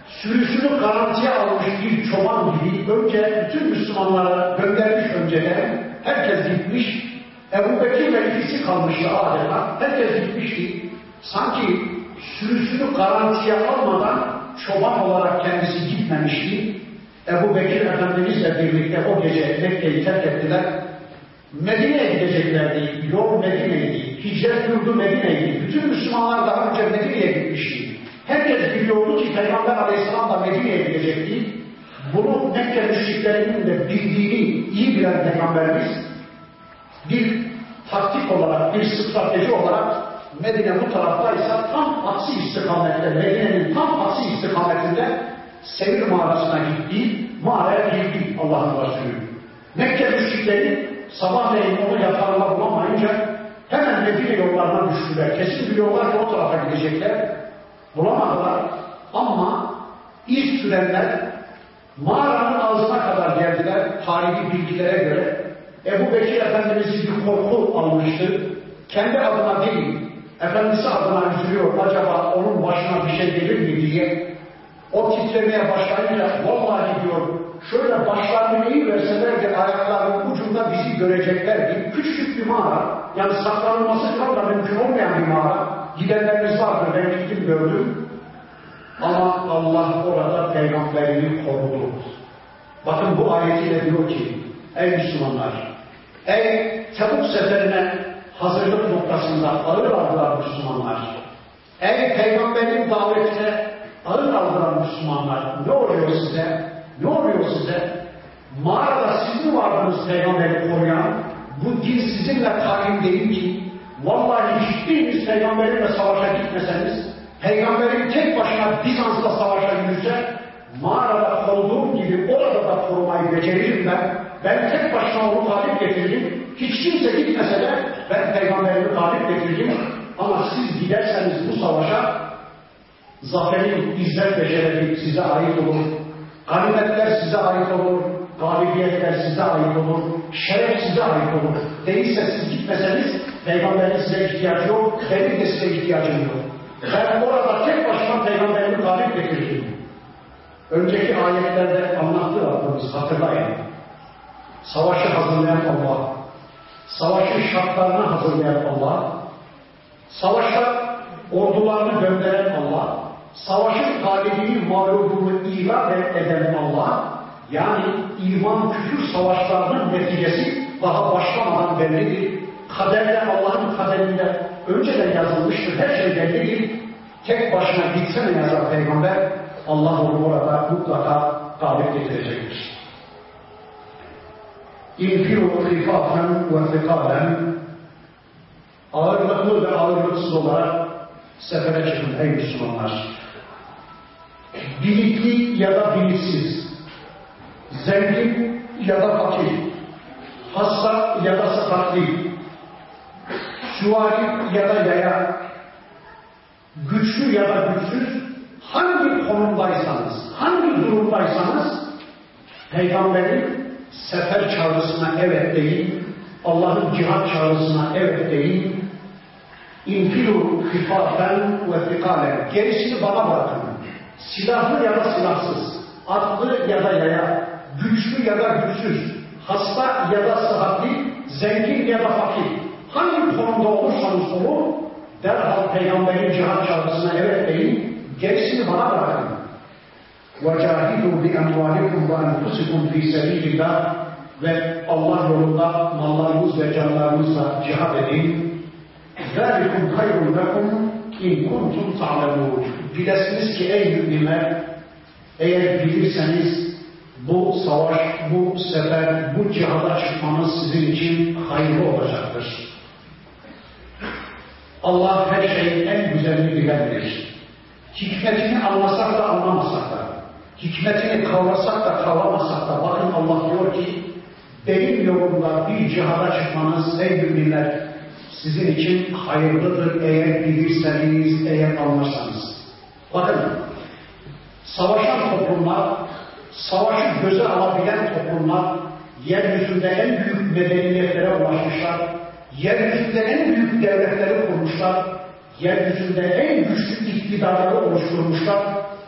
Sürüsünü garantiye almış bir çoban gibi önce bütün Müslümanlara göndermiş önceden herkes gitmiş. Ebu Bekir ve ikisi kalmıştı adeta. Herkes gitmişti. Sanki sürüsünü garantiye almadan çoban olarak kendisi gitmemişti. Ebu Bekir Efendimizle birlikte o gece Mekke'yi terk ettiler. Medine'ye gideceklerdi. Yol Medine'ydi. Hicret yurdu Medine'ydi. Bütün Müslümanlar daha önce Medine'ye gitmişti. Herkes biliyordu ki Peygamber Aleyhisselam da Medine'ye gidecekti. Bunu Mekke müşriklerinin de bildiğini iyi bilen Peygamberimiz bir taktik olarak, bir strateji olarak Medine bu taraftaysa tam aksi istikamette, Medine'nin tam aksi istikametinde Sevir mağarasına gitti, mağaraya girdi Allah'ın Resulü. Mekke müşrikleri sabahleyin onu yatağında bulamayınca hemen Medine yollarına düştüler. Kesin biliyorlar ki o tarafa gidecekler. Bulamadılar ama ilk sürenler mağaranın ağzına kadar geldiler tarihi bilgilere göre. Ebu Bekir Efendimiz'i bir korku almıştı. Kendi adına değil, Efendisi adına üzülüyor. Acaba onun başına bir şey gelir mi diye. O titremeye başlayınca vallahi diyor şöyle başlarını iyi verseler de ayaklarının ucunda bizi göreceklerdi. Küçük bir mağara. Yani saklanılması da mümkün olmayan bir mağara. Gidenlerimiz vardır. Ben gittim gördüm. Ama Allah orada peygamberini korudu. Bakın bu ayetiyle diyor ki ey Müslümanlar ey Tebuk seferine hazırlık noktasında ağır aldılar Müslümanlar. Ey peygamberin davetine ağır aldılar Müslümanlar. Ne oluyor size? Ne oluyor size? Mağarada siz mi vardınız peygamberi koruyan? Bu din sizinle kaim değil ki. Vallahi hiçbiriniz peygamberinle savaşa gitmeseniz, peygamberin tek başına Bizans'la savaşa yürüse, mağarada koruduğum gibi orada da korumayı beceririm ben. Ben tek başına onu galip getiririm. Hiç kimse gitmese de ben peygamberimi galip getiririm. Ama siz giderseniz bu savaşa zaferin izzet ve size ait olur. Ganimetler size ait olur. Galibiyetler size ait olur. Şeref size ait olur. Değilse siz gitmeseniz peygamberin size ihtiyacı yok. Benim de size ihtiyacım yok. Ben orada tek başıma peygamberimi galip getirdim. Önceki ayetlerde anlattığı Rabbimiz hatırlayın. Savaşı hazırlayan Allah, savaşın şartlarını hazırlayan Allah, savaşta ordularını gönderen Allah, savaşın galibini, mağlubunu ilan eden Allah, yani iman küfür savaşlarının neticesi daha başlamadan bellidir. Kaderde Allah'ın kaderinde önceden yazılmıştır. Her şey bellidir. Tek başına gitsene yazar peygamber, Allah onu orada mutlaka galip getirecektir. İnfiru rifaten ve fikaden ağırlıklı ve ağırlıksız olarak sefere çıkın ey Müslümanlar. bilikli ya da bilinçsiz, zengin ya da fakir, hasta ya da sıhhatli, süvari ya da yaya, güçlü ya da güçsüz, hangi konumdaysanız, hangi durumdaysanız, Peygamberin sefer çağrısına evet deyin, Allah'ın cihat çağrısına evet deyin, infilu hifafen ve fikalen, gerisini bana bırakın. Silahlı ya da silahsız, atlı ya da yaya, güçlü ya da güçsüz, hasta ya da sıhhatli, zengin ya da fakir, hangi konumda olursanız olun, derhal Peygamberin cihat çağrısına evet deyin, gerisini bana bırakın. وَجَاهِدُوا بِاَمْوَالِكُمْ وَاَنْفُسِكُمْ فِي سَب۪يلِ اللّٰهِ Ve Allah yolunda mallarınız ve canlarınızla cihad edin. ذَٰلِكُمْ خَيْرٌ لَكُمْ اِنْ كُنْتُمْ تَعْلَمُونَ Bilesiniz ki ey müminler, eğer bilirseniz bu savaş, bu sefer, bu cihada çıkmanız sizin için hayırlı olacaktır. Allah her şeyin en güzelini bilendir. Hikmetini anlasak da anlamasak da, hikmetini kavrasak da kavramasak da, bakın Allah diyor ki, benim yolumda bir cihada çıkmanız ey müminler sizin için hayırlıdır eğer bilirseniz, eğer anlarsanız. Bakın, savaşan toplumlar, savaşı göze alabilen toplumlar, yeryüzünde en büyük medeniyetlere ulaşmışlar, yeryüzünde en büyük devletleri kurmuşlar, yeryüzünde en güçlü iktidarları oluşturmuşlar,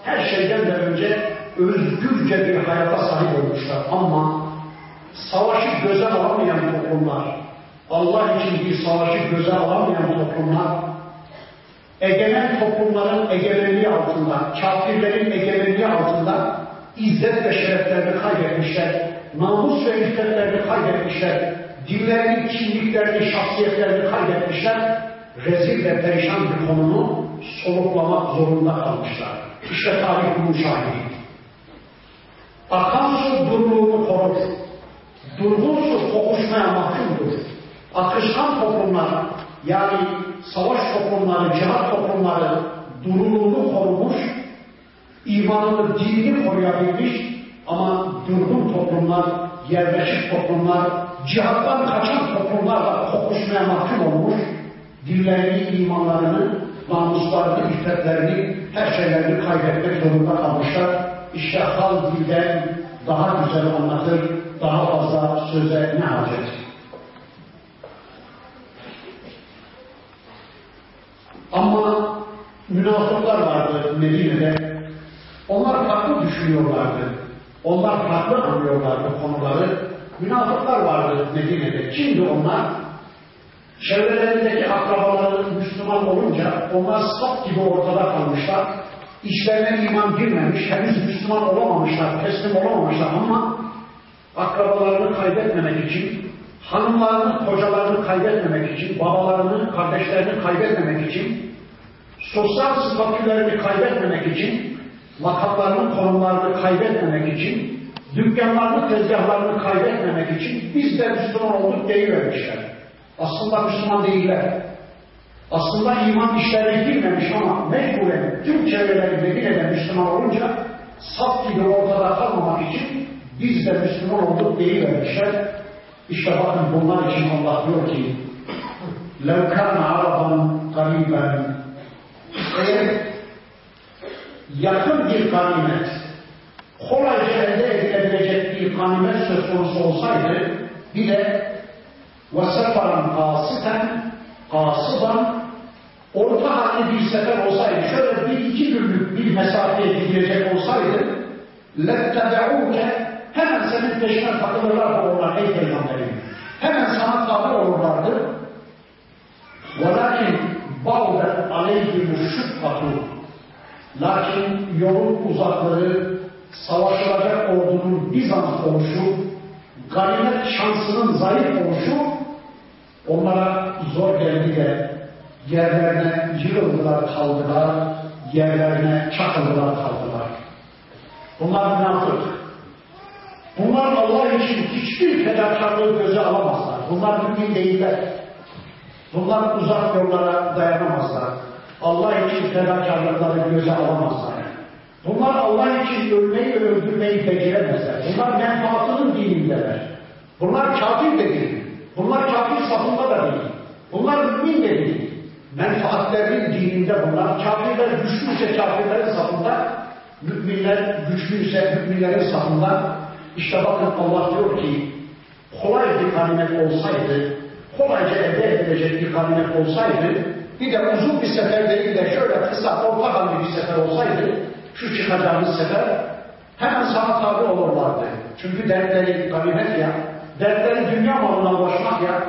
her şeyden de önce özgürce bir hayata sahip olmuşlar. Ama savaşı göze alamayan toplumlar, Allah için bir savaşı göze alamayan toplumlar, egemen toplumların egemenliği altında, kafirlerin egemenliği altında izzet ve şereflerini kaybetmişler, namus ve iffetlerini kaybetmişler, dinlerini, kimliklerini, şahsiyetlerini kaybetmişler, rezil ve perişan bir konunu soluklamak zorunda kalmışlar. İşte tarih bunun şahidi. Akan su duruluğunu korur. Durgun su kokuşmaya mahkumdur. Akışkan toplumlar, yani savaş toplumları, cihat toplumları duruluğunu korumuş, imanını, dinini koruyabilmiş ama durgun toplumlar, yerleşik toplumlar, cihattan kaçan toplumlarla kokuşmaya mahkum olmuş, dillerini, imanlarını, namuslarını, iffetlerini, her şeylerini kaybetmek zorunda kalmışlar. İşte hal dilden daha güzel anlatır, daha fazla söze ne hacet? Ama münafıklar vardı Medine'de. Onlar farklı düşünüyorlardı. Onlar farklı anlıyorlardı konuları. Münafıklar vardı Medine'de. Kimdi onlar? Çevrelerindeki akrabaları Müslüman olunca onlar sap gibi ortada kalmışlar. İşlerine iman girmemiş, henüz Müslüman olamamışlar, teslim olamamışlar ama akrabalarını kaybetmemek için, hanımlarını, kocalarını kaybetmemek için, babalarını, kardeşlerini kaybetmemek için, sosyal statülerini kaybetmemek için, makamlarını, konumlarını kaybetmemek için, dükkanlarını, tezgahlarını kaybetmemek için biz de Müslüman olduk deyivermişler. Aslında Müslüman değiller. Aslında iman işlerine girmemiş ama mecburen tüm çevreleri Medine'de Müslüman olunca saf gibi ortada kalmamak için biz de Müslüman olduk deyivermişler. İşte bakın bunlar için Allah diyor ki لَوْ كَانَ عَرَبًا قَرِيبًا Eğer yakın bir ganimet, kolayca elde edilebilecek bir ganimet söz konusu olsaydı bir de وَسَفَرًا قَاسِتًا قَاسِبًا orta halli bir sefer olsaydı, şöyle bir iki günlük bir mesafeye gidecek olsaydı لَتَّبَعُوكَ hemen senin peşine takılırlardı onlar ey peygamberim. Hemen sana tabi olurlardı. وَلَكِنْ بَعْدَتْ عَلَيْهِمُ الشُّقَّةُ Lakin yolun uzaklığı, savaşılacak ordunun Bizans oluşu, ganimet şansının zayıf oluşu onlara zor geldi de yerlerine yığıldılar kaldılar, yerlerine çakıldılar kaldılar. Bunlar münafık. Bunlar Allah için hiçbir fedakarlığı göze alamazlar. Bunlar mümin değiller. Bunlar uzak yollara dayanamazlar. Allah için fedakarlıkları göze alamazlar. Bunlar Allah için ölmeyi ve öldürmeyi beceremezler. Bunlar menfaatının dinindeler. Bunlar kafir de değil. Bunlar kafir safında da değil. Bunlar mümin de değil. Menfaatlerin dininde bunlar. Kafirler güçlüyse kafirlerin safında, müminler güçlüyse müminlerin safında. İşte bakın Allah diyor ki, kolay bir ganimet olsaydı, kolayca elde edilecek bir ganimet olsaydı, bir de uzun bir sefer değil de şöyle kısa, orta halli bir sefer olsaydı, şu çıkacağımız sefer hemen sana tabi olurlardı. Çünkü dertleri ganimet ya, dertleri dünya malına ulaşmak ya,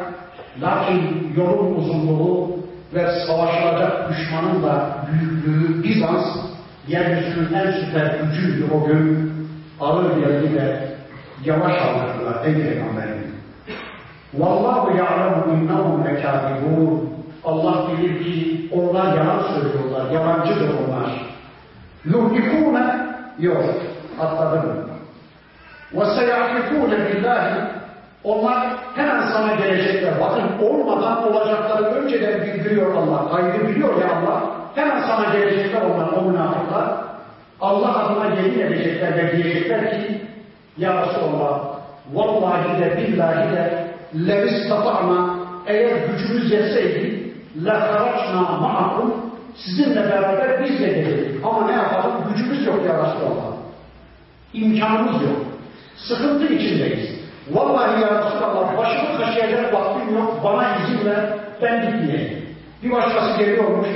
lakin yolun uzunluğu ve savaşılacak düşmanın da büyüklüğü Bizans, yeryüzünün en süper gücüydü o gün, ağır ve yavaş aldırdılar ey Peygamberim. Vallahu ya'lemu innahum lekâdibûn. Allah bilir ki onlar yalan söylüyorlar, yalancıdır onlar. Yuhlikûne yok, atladım. Ve seyahlikûne billahi onlar hemen sana gelecekler. Bakın olmadan olacakları önceden bildiriyor Allah. Kaygı biliyor ya Allah. Hemen sana gelecekler onlar, o münafıklar. Allah adına yemin edecekler ve diyecekler ki Ya Resulallah vallahi de billahi de levistata'na eğer gücümüz yetseydi lekaraçna ma'akum sizinle beraber biz de gelirdik. Ama ne yapalım? Gücümüz yok ya Resulallah. İmkanımız yok. Sıkıntı içindeyiz. Vallahi ya Resulallah başımı kaşıyacak vaktim yok. Bana izin ver. Ben gitmeyeyim. Bir başkası geliyormuş.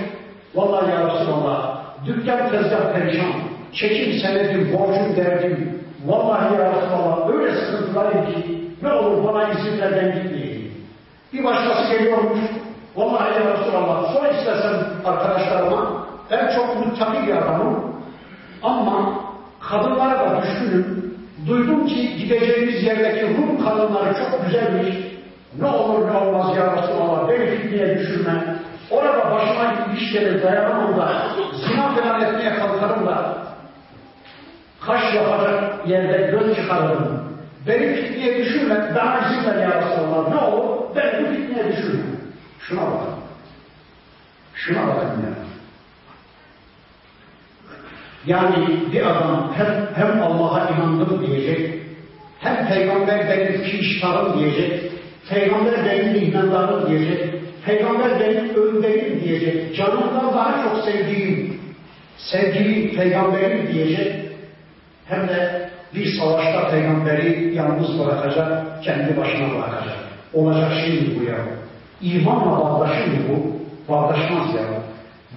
Vallahi ya Resulallah dükkan tezgah perişan. Çekim senedim, borcum derdim. Vallahi ya Resulallah öyle sıkıntılarım ki ne olur bana izin ver ben gitmeyeyim. Bir başkası geliyormuş. Vallahi ya Resulallah sor istersen arkadaşlarıma ben çok muttaki bir adamım ama kadınlara da düşkünüm. Duydum ki gideceğimiz yerdeki Rum kadınları çok güzelmiş. Ne olur ne olmaz ya Resulallah beni fitneye düşürme. Orada başıma iş gelir dayanamam da zina falan etmeye kalkarım da kaş yapacak yerde göz çıkarırım. Beni fitneye düşürme, bana izin ver ya Resulallah. Ne olur ben bu fitneye düşürme. Şuna bakın. Şuna bakın ya. Yani bir adam hem, hem Allah'a inandım diyecek, hem peygamber benim piştarım diyecek, peygamber benim imanlarım diyecek, peygamber benim önderim diyecek, canımdan daha çok sevdiğim, sevgili peygamberim diyecek, hem de bir savaşta peygamberi yalnız bırakacak, kendi başına bırakacak. Olacak şey mi bu ya? İmanla bağdaşır mı bu? Bağdaşmaz ya.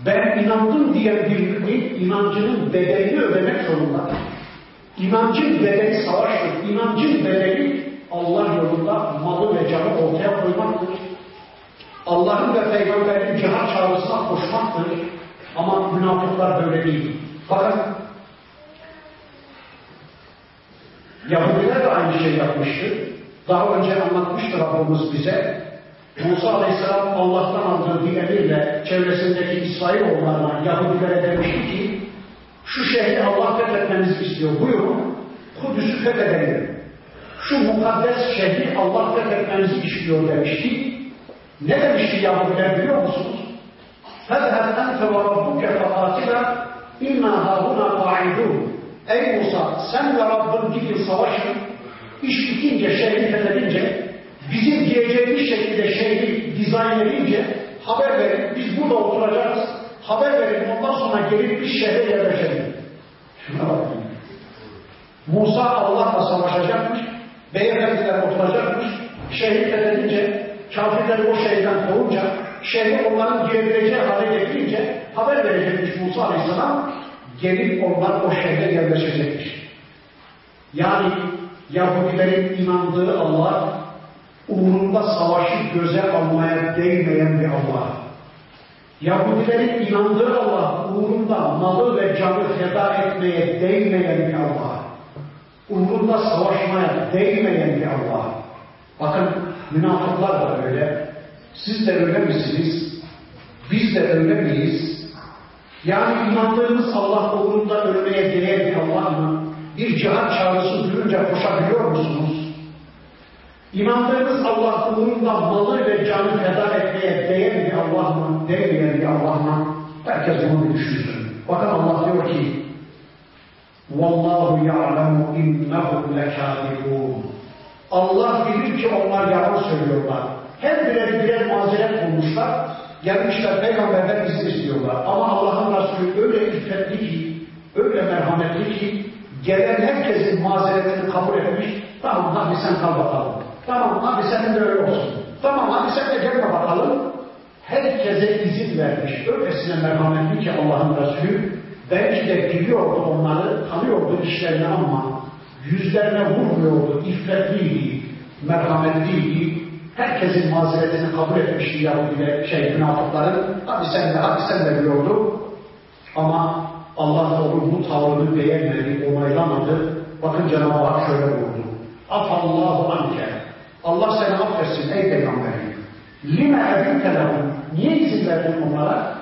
Ben inandım diyen bir mümin inancının bedelini ödemek zorundadır. İnancın bedeli savaştır. İnancın bedeli Allah yolunda malı ve canı ortaya koymaktır. Allah'ın ve peygamberin cihat çağrısına koşmaktır. Ama münafıklar böyle değil. Bakın Yahudiler de aynı şey yapmıştı. Daha önce anlatmıştı Rabbimiz bize. Musa Aleyhisselam Allah'tan aldığı bir emirle çevresindeki İsrailoğullarına Yahudilere demişti ki şu şehri Allah fethetmenizi istiyor. Buyurun Kudüs'ü fethedelim. Şu mukaddes şehri Allah fethetmenizi istiyor demişti. Ne demişti Yahudiler biliyor musunuz? فَذْهَبْ أَنْتَ وَرَبُّكَ فَقَاتِلًا اِنَّا هَاهُنَا قَاعِدُونَ Ey Musa sen ve Rabbin gidin savaşın. İş bitince, şehri fethedince, bizim diyeceğimiz şekilde şehri dizayn edince haber verin. Biz burada oturacağız. Haber verin. Ondan sonra gelip bir şehre yerleşelim. Şuna bakın. Musa Allah'la savaşacakmış. Beyefendiler oturacakmış. Şehri fethedince, kafirleri o şehirden kovunca, şehri onların girebileceği hale getirince haber verecekmiş Musa Aleyhisselam gelip onlar o şehre yerleşecekmiş. Yani Yahudilerin inandığı Allah uğrunda savaşı göze almaya değmeyen bir Allah. Yahudilerin inandığı Allah uğrunda malı ve canı feda etmeye değmeyen bir Allah. Uğrunda savaşmaya değmeyen bir Allah. Bakın münafıklar da öyle. Siz de öyle misiniz? Biz de öyle miyiz? Yani inandığımız Allah uğrunda ölmeye değer bir Allah mı? Bir cihat çağrısı duyunca koşabiliyor musunuz? İnandığınız Allah uğrunda malı ve canı feda etmeye değer bir Allah mı? Değmeyen bir Allah? Herkes bunu bir düşünsün. Bakın Allah diyor ki Vallahu ya'lemu innahum lekâdibûn. Allah bilir ki onlar yalan söylüyorlar. Her birer birer mazeret bulmuşlar. Gelmişler peygamberden izin istiyorlar. Ama Allah'ın Resulü öyle iffetli ki, öyle merhametli ki, gelen herkesin mazeretini kabul etmiş. Tamam hadi sen kal bakalım. Tamam hadi senin de öyle olsun. Tamam hadi sen de gelme bakalım. Herkese izin vermiş. Öylesine merhametli ki Allah'ın Resulü belki de biliyordu onları, tanıyordu işlerini ama yüzlerine vurmuyordu, iffetliydi, merhametliydi. Herkesin mazeretini kabul etmişti Yahudiler, şey münafıkların. Hadi sen de, hadi sen de diyordu. Ama Allah onun bu tavrını beğenmedi, onaylamadı. Bakın Cenab-ı Hak şöyle buyurdu. Afallahu anke. Allah seni affetsin ey peygamberim. Lime edinte lehum. Niye izin verdin onlara?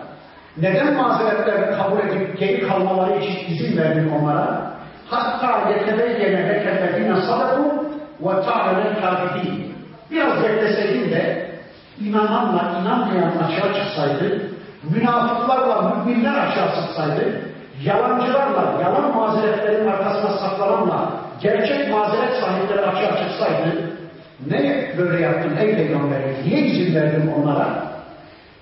Neden mazeretlerini kabul edip geri kalmaları için izin verdin onlara? Hatta yetebeyyene lekellezine sadaku ve ta'lel kafidin. Biraz bekleseydin de inananla inanmayan açığa çıksaydı, münafıklarla müminler açığa çıksaydı, yalancılarla, yalan mazeretlerin arkasına saklananla gerçek mazeret sahipleri açığa çıksaydı, ne böyle yaptın ey peygamberim? Niye izin verdin onlara?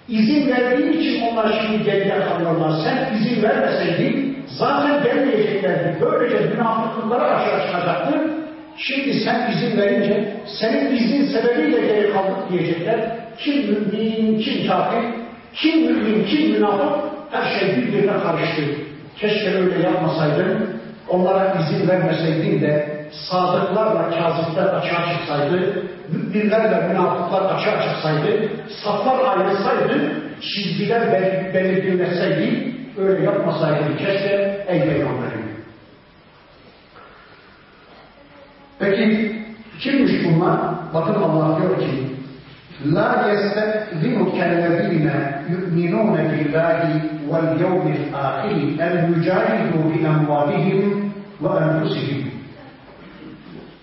İzin verdiğin için onlar şimdi geriye kalıyorlar. Sen izin vermeseydin zaten gelmeyeceklerdi. Böylece münafıklıklara çıkacaktı. Şimdi sen izin verince senin iznin sebebiyle geri kaldık diyecekler. Kim mümin, kim kafir, kim mümin, kim münafık her şey birbirine karıştı. Keşke öyle yapmasaydın, onlara izin vermeseydin de sadıklarla kazipler açığa çıksaydı, müminlerle münafıklar açığa çıksaydı, saflar ayrılsaydı, çizgiler bel belirtilmeseydi, öyle yapmasaydın keşke ey peygamberim. Peki kimmiş bunlar? Bakın Allah diyor ki yu'minune billahi vel yevmil ahiri el mücahidu bi emvalihim ve enfusihim.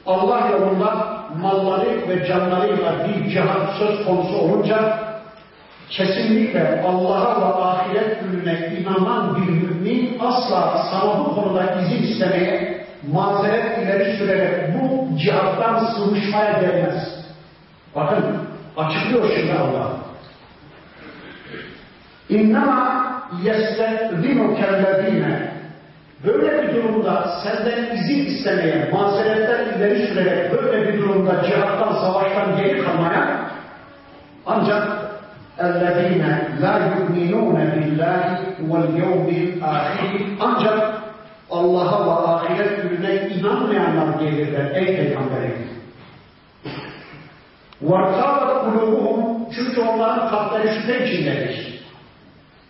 Allah yolunda malları ve canlarıyla bir cihat söz konusu olunca kesinlikle Allah'a ve ahiret gününe inanan bir mümin asla sana bu konuda izin istemeye mazeret ileri sürerek bu cihattan sıvışmaya gelmez. Bakın açıklıyor şimdi Allah. İnnama yestezinu kellezine Böyle bir durumda senden izin istemeye, mazeretler ileri sürerek böyle bir durumda cihattan, savaştan geri kalmaya ancak اَلَّذ۪ينَ لَا يُؤْمِنُونَ بِاللّٰهِ وَالْيَوْمِ الْآخِرِ Ancak Allah'a ve ahiret gününe inanmayanlar gelirler ey Peygamberim. وَارْتَابَتْ قُلُوبُهُمْ Çünkü onların kalpleri şüphe içindedir.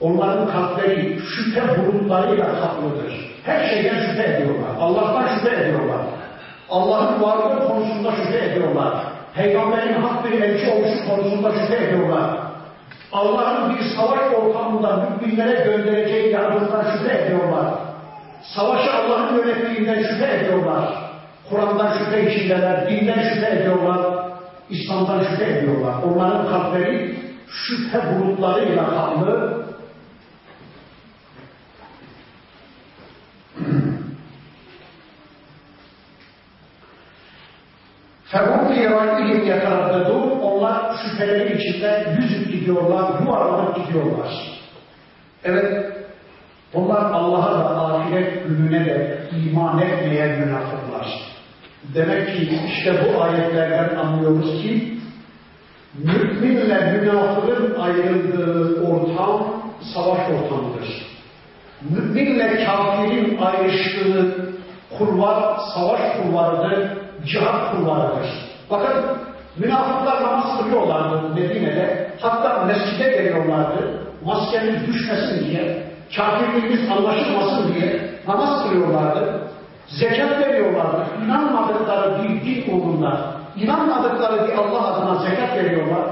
Onların kalpleri şüphe bulutlarıyla kaplıdır. Her şeyden şüphe ediyorlar. Allah'tan şüphe ediyorlar. Allah'ın varlığı konusunda şüphe ediyorlar. Peygamberin hak bir elçi oluşu konusunda şüphe ediyorlar. Allah'ın bir savaş ortamında müminlere göndereceği yardımdan şüphe ediyorlar. Savaşı Allah'ın yönettiğinden şüphe ediyorlar. Kur'an'dan şüphe içindeler, dinden şüphe ediyorlar, İslam'dan şüphe ediyorlar. Onların kalpleri şüphe bulutlarıyla kaplı, Fevrum rivayetihim yataraddedun. Onlar şüpheleri içinde yüzüp gidiyorlar, yuvarlanıp gidiyorlar. Evet, bunlar Allah'a da ahiret gününe de iman etmeyen münafıklar. Demek ki işte bu ayetlerden anlıyoruz ki müminle münafığın ayrıldığı ortam savaş ortamıdır. Müminle kafirin ayrıştığı kurvar savaş kurvarıdır cihat kulvarıdır. Bakın münafıklar namaz kılıyorlardı Medine'de. Hatta mescide geliyorlardı. Maskemiz düşmesin diye, kafirliğimiz anlaşılmasın diye namaz kılıyorlardı. Zekat veriyorlardı. İnanmadıkları bir din uğrunda, inanmadıkları bir Allah adına zekat veriyorlar.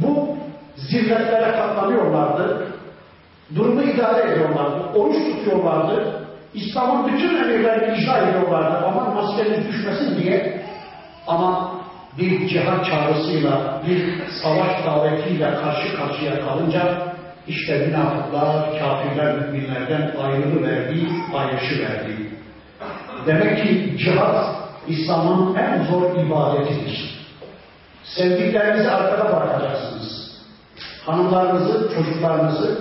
Bu zilletlere katlanıyorlardı. Durumu idare ediyorlardı. Oruç tutuyorlardı. İslam'ın bütün emirlerini icra ediyorlardı. Aman maskemiz düşmesin diye. Ama bir cihat çağrısıyla, bir savaş davetiyle karşı karşıya kalınca işte münafıklar, kafirler müminlerden ayrılıverdi, ayrışı verdi. Demek ki cihat İslam'ın en zor ibadetidir. Sevdiklerinizi arkada bırakacaksınız. Hanımlarınızı, çocuklarınızı,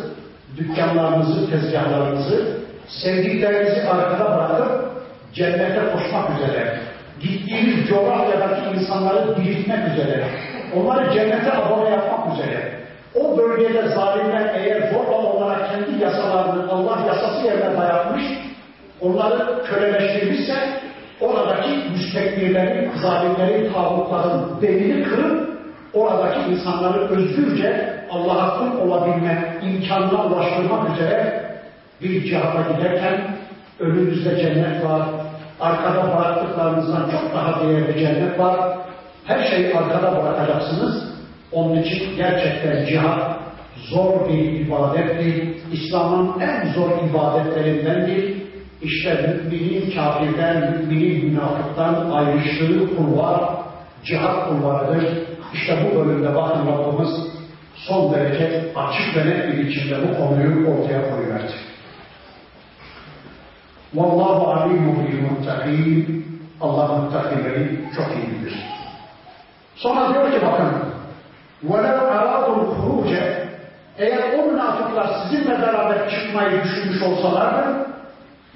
dükkanlarınızı, tezgahlarınızı, sevdiklerinizi arkada bırakıp cennete koşmak üzere, gittiğiniz coğrafyadaki insanları diriltmek üzere, onları cennete abone yapmak üzere, o bölgede zalimler eğer zorla olarak kendi yasalarını Allah yasası yerine dayatmış, onları köleleştirmişse oradaki müstekbirlerin, zalimlerin, tağutların belini kırıp oradaki insanları özgürce Allah'a kul olabilme imkanına ulaştırmak üzere bir cihada giderken önünüzde cennet var, arkada bıraktıklarınızdan çok daha değerli cennet var. Her şeyi arkada bırakacaksınız. Onun için gerçekten cihat zor bir ibadettir. İslam'ın en zor ibadetlerindendir. İşte müminin kafirden, müminin münafıktan ayrıştığı kulvar, cihat kulvarıdır. İşte bu bölümde bakın Rabbimiz son derece açık ve net bir biçimde bu konuyu ortaya koyuverdi. Vallahu alimun bil muttakin. Allah muttakileri çok iyi bilir. Sonra diyor ki bakın وَلَوْ اَرَادُوا الْخُرُوجَ Eğer o münafıklar sizinle beraber çıkmayı düşünmüş olsalardı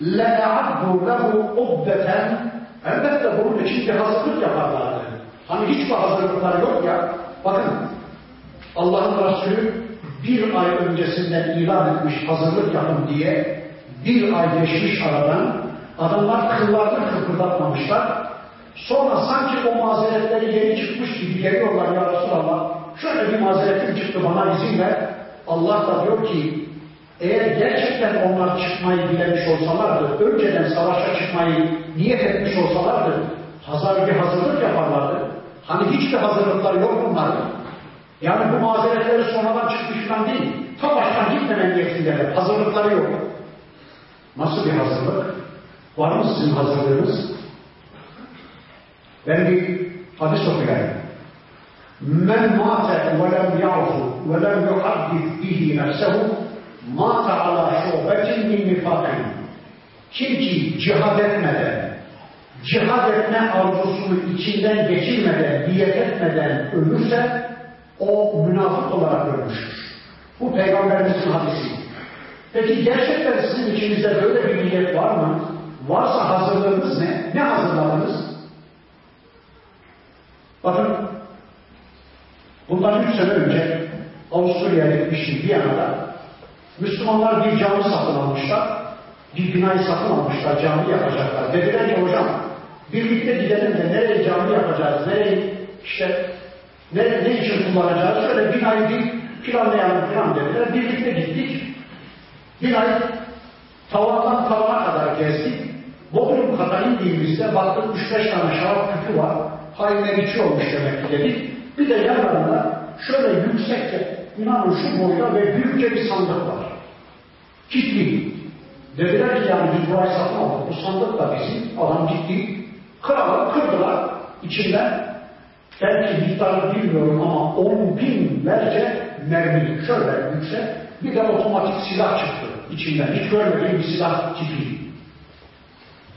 لَاَعَدُّوا لَهُ اُبَّةً Elbette bunun için bir hazırlık yaparlardı. Hani hiçbir hazırlıklar yok ya. Bakın Allah'ın Resulü bir ay öncesinden ilan etmiş hazırlık yapın diye bir ay geçmiş aradan adamlar kıllarını kıpırdatmamışlar. Sonra sanki o mazeretleri yeni çıkmış gibi geliyorlar ya Resulallah. Şöyle bir mazeretim çıktı bana izin ver. Allah da diyor ki eğer gerçekten onlar çıkmayı dilemiş olsalardı, önceden savaşa çıkmayı niyet etmiş olsalardı, hazır bir hazırlık yaparlardı. Hani hiçbir hazırlıklar yok bunlarda. Yani bu mazeretleri sonradan çıkmış değil. Ta baştan gitmemen niyetindeler. Hazırlıkları yok. Nasıl bir hazırlık? Var mı sizin hazırlığınız? Ben bir hadis okuyayım. Men mate ve lem ya'fu ve lem yuhaddith bihi nefsehu mate ala şubetin min nifakin. Kim ki cihad etmeden, cihad etme arzusunu içinden geçirmeden, niyet etmeden ölürse o münafık olarak ölmüştür. Bu Peygamberimizin hadisi. Peki gerçekten sizin içinizde böyle bir niyet var mı? Varsa hazırlığınız ne? Ne hazırladınız? Bakın, bundan üç sene önce Avusturya'ya gitmiştim Viyana'da. Müslümanlar bir cami satın almışlar. Bir binayı satın almışlar, cami yapacaklar. Dediler ki hocam, birlikte gidelim de nereye cami yapacağız, nereye işte ne, ne için kullanacağız, şöyle binayı bir planlayalım falan dediler. Birlikte gittik. Binayı tavandan tavana kadar gezdik. Bodrum kata indiğimizde baktık 3-5 tane şarap küpü var. Hainler içiyormuş demek ki dedik. Bir de yanlarında şöyle yüksekçe, inanın şu boyda ve büyükçe bir sandık var. Kilitli. Dediler ki yani biz burayı satın. Bu sandık da bizim. Adam gitti. Kralı kırdılar. İçinden belki miktarı bilmiyorum ama on binlerce mermi şöyle yüksek bir de otomatik silah çıktı içinden. Hiç görmediğim bir silah tipi.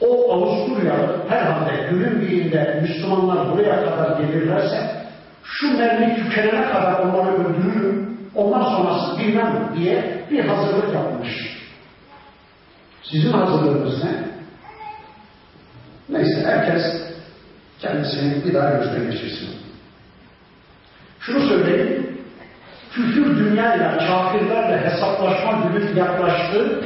O Avusturyalı herhalde günün birinde Müslümanlar buraya kadar gelirlerse şu mermi tükenene kadar onları öldürürüm, ondan sonrası bilmem diye bir hazırlık yapmış. Sizin hazırlığınız ne? Neyse herkes kendisini bir daha gözden geçirsin. Şunu söyleyeyim, küfür dünyayla, kafirlerle hesaplaşma günü yaklaştı.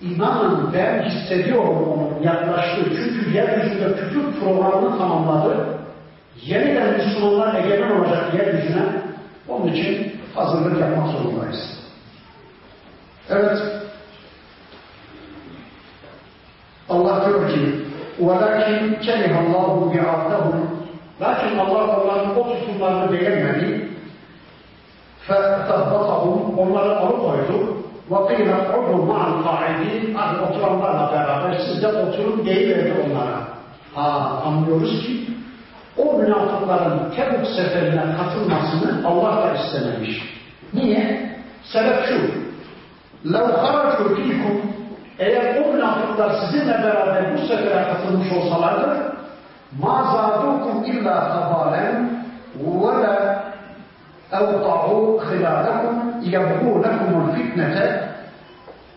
İnanın ben hissediyorum onun yaklaştığı. Çünkü yeryüzünde küfür programını tamamladı. Yeniden Müslümanlar egemen olacak yeryüzüne. Onun için hazırlık yapmak zorundayız. Evet. Allah diyor ki وَلَكِنْ كَلِهَ اللّٰهُ بِعَبْدَهُمْ Lakin Allah onların o tutumlarını beğenmedi. فَتَبَّطَهُمْ Onları alıkoydu. وَقِيلَ قُعْدُوا مَعَ الْقَاعِدِينَ Hadi oturanlarla beraber siz de oturun deyiverdi onlara. Ha, anlıyoruz ki o münafıkların Tebuk seferine katılmasını Allah da istememiş. Niye? Sebep şu. لَوْ خَرَجُوا فِيكُمْ eğer o münafıklar sizinle beraber bu sefere katılmış olsalardı مَا زَادُوكُمْ اِلَّا خَبَالًا وَلَا اَوْضَعُوا خِلَالَكُمْ يَبْغُونَكُمُ الْفِتْنَةَ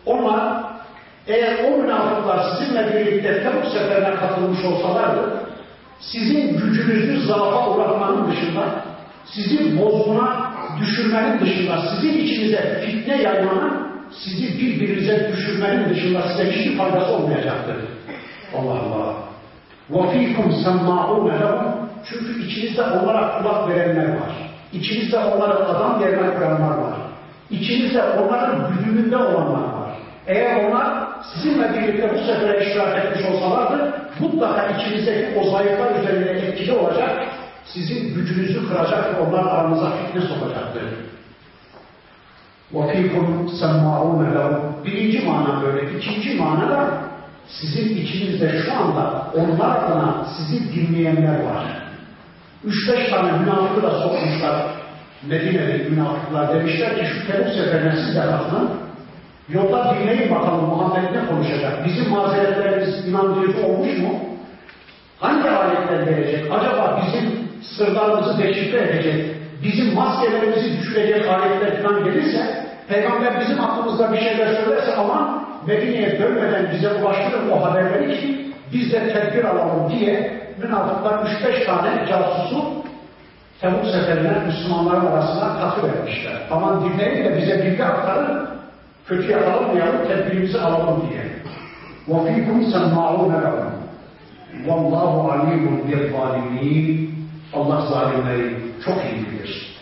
Onlar eğer o münafıklar sizinle birlikte Tebuk seferine katılmış olsalardı sizin gücünüzü zaafa uğratmanın dışında sizi bozguna düşürmenin dışında sizin içinize fitne yaymanın sizi birbirinize düşürmenin dışında size hiçbir faydası olmayacaktır. Allah Allah. وَفِيكُمْ سَمَّعُونَ لَهُمْ Çünkü içinizde onlara kulak verenler var. İçinizde onlara adam yerine koyanlar var. İçinizde onların güdümünde olanlar var. Eğer onlar sizinle birlikte bu sefere iştirak etmiş olsalardı mutlaka içinizdeki o zayıflar üzerinde etkili olacak, sizin gücünüzü kıracak ve onlar aranıza fitne sokacaktır. وَفِيكُمْ سَمَّعُونَ لَهُمْ Birinci mana böyle. İkinci mana da sizin içinizde şu anda onlar adına sizi dinleyenler var. Üç beş tane münafıkı da sokmuşlar. Medine'li münafıklar demişler ki şu Tebuk seferine siz de katılın. Yolda dinleyin bakalım Muhammed ne konuşacak? Bizim mazeretlerimiz inandırıcı olmuş mu? Hangi ayetler gelecek? Acaba bizim sırlarımızı deşifre edecek, bizim maskelerimizi düşürecek ayetler falan gelirse, Peygamber bizim aklımızda bir şeyler söylerse ama Medine'ye dönmeden bize ulaştırır o haberleri ki biz de tedbir alalım diye münafıklar 3-5 tane casusu Tebuk seferine Müslümanların arasına katı vermişler. Aman dinleyin de bize bilgi aktarın, kötü yakalanmayalım, tedbirimizi alalım diye. وَفِيكُمْ سَمَّعُونَ لَهُمْ وَاللّٰهُ عَلِيمٌ بِالظَّالِمِينَ Allah zalimleri çok iyi bilir.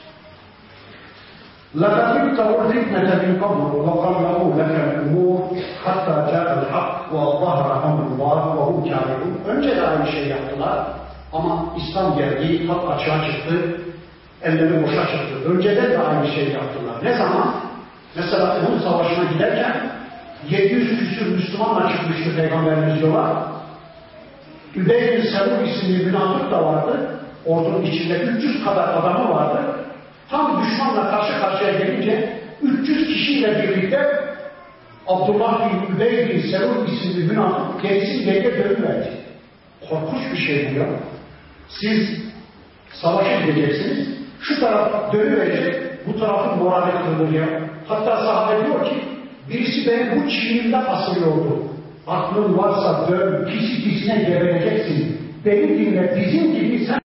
لَقَدْ ابْتَغُوا الْفِتْنَةَ مِنْ قَبْلُ وَقَرَّبُوا لَكَ الْأُمُورِ حَتَّى جَاءَ الْحَقُّ وَظَهَرَ أَمْرُ اللّٰهِ وَهُمْ كَافِرُونَ Önce de aynı şey yaptılar ama İslam geldi, hak açığa çıktı, elleri boşa çıktı. Önceden de aynı şey yaptılar. Ne zaman? Mesela Uhud Savaşı'na giderken 700 küsür Müslümanla çıkmıştı Peygamberimiz yola. Übey bin Selul isimli münafık da vardı. Ordunun içinde 300 kadar adamı vardı. Tam düşmanla karşı karşıya gelince 300 kişiyle birlikte Abdullah bin Übey bin Selul isimli münafık kendisi geriye dönüverdi. Korkunç bir şey bu ya. Siz savaşa gideceksiniz. Şu taraf dönüverecek, bu tarafın morali kırılır ya. Hatta sahabe diyor ki, birisi benim bu çiğnimde asılıyordu. Aklın varsa dön, pisi pisine gebereceksin. Beni dinle, bizim gibi sen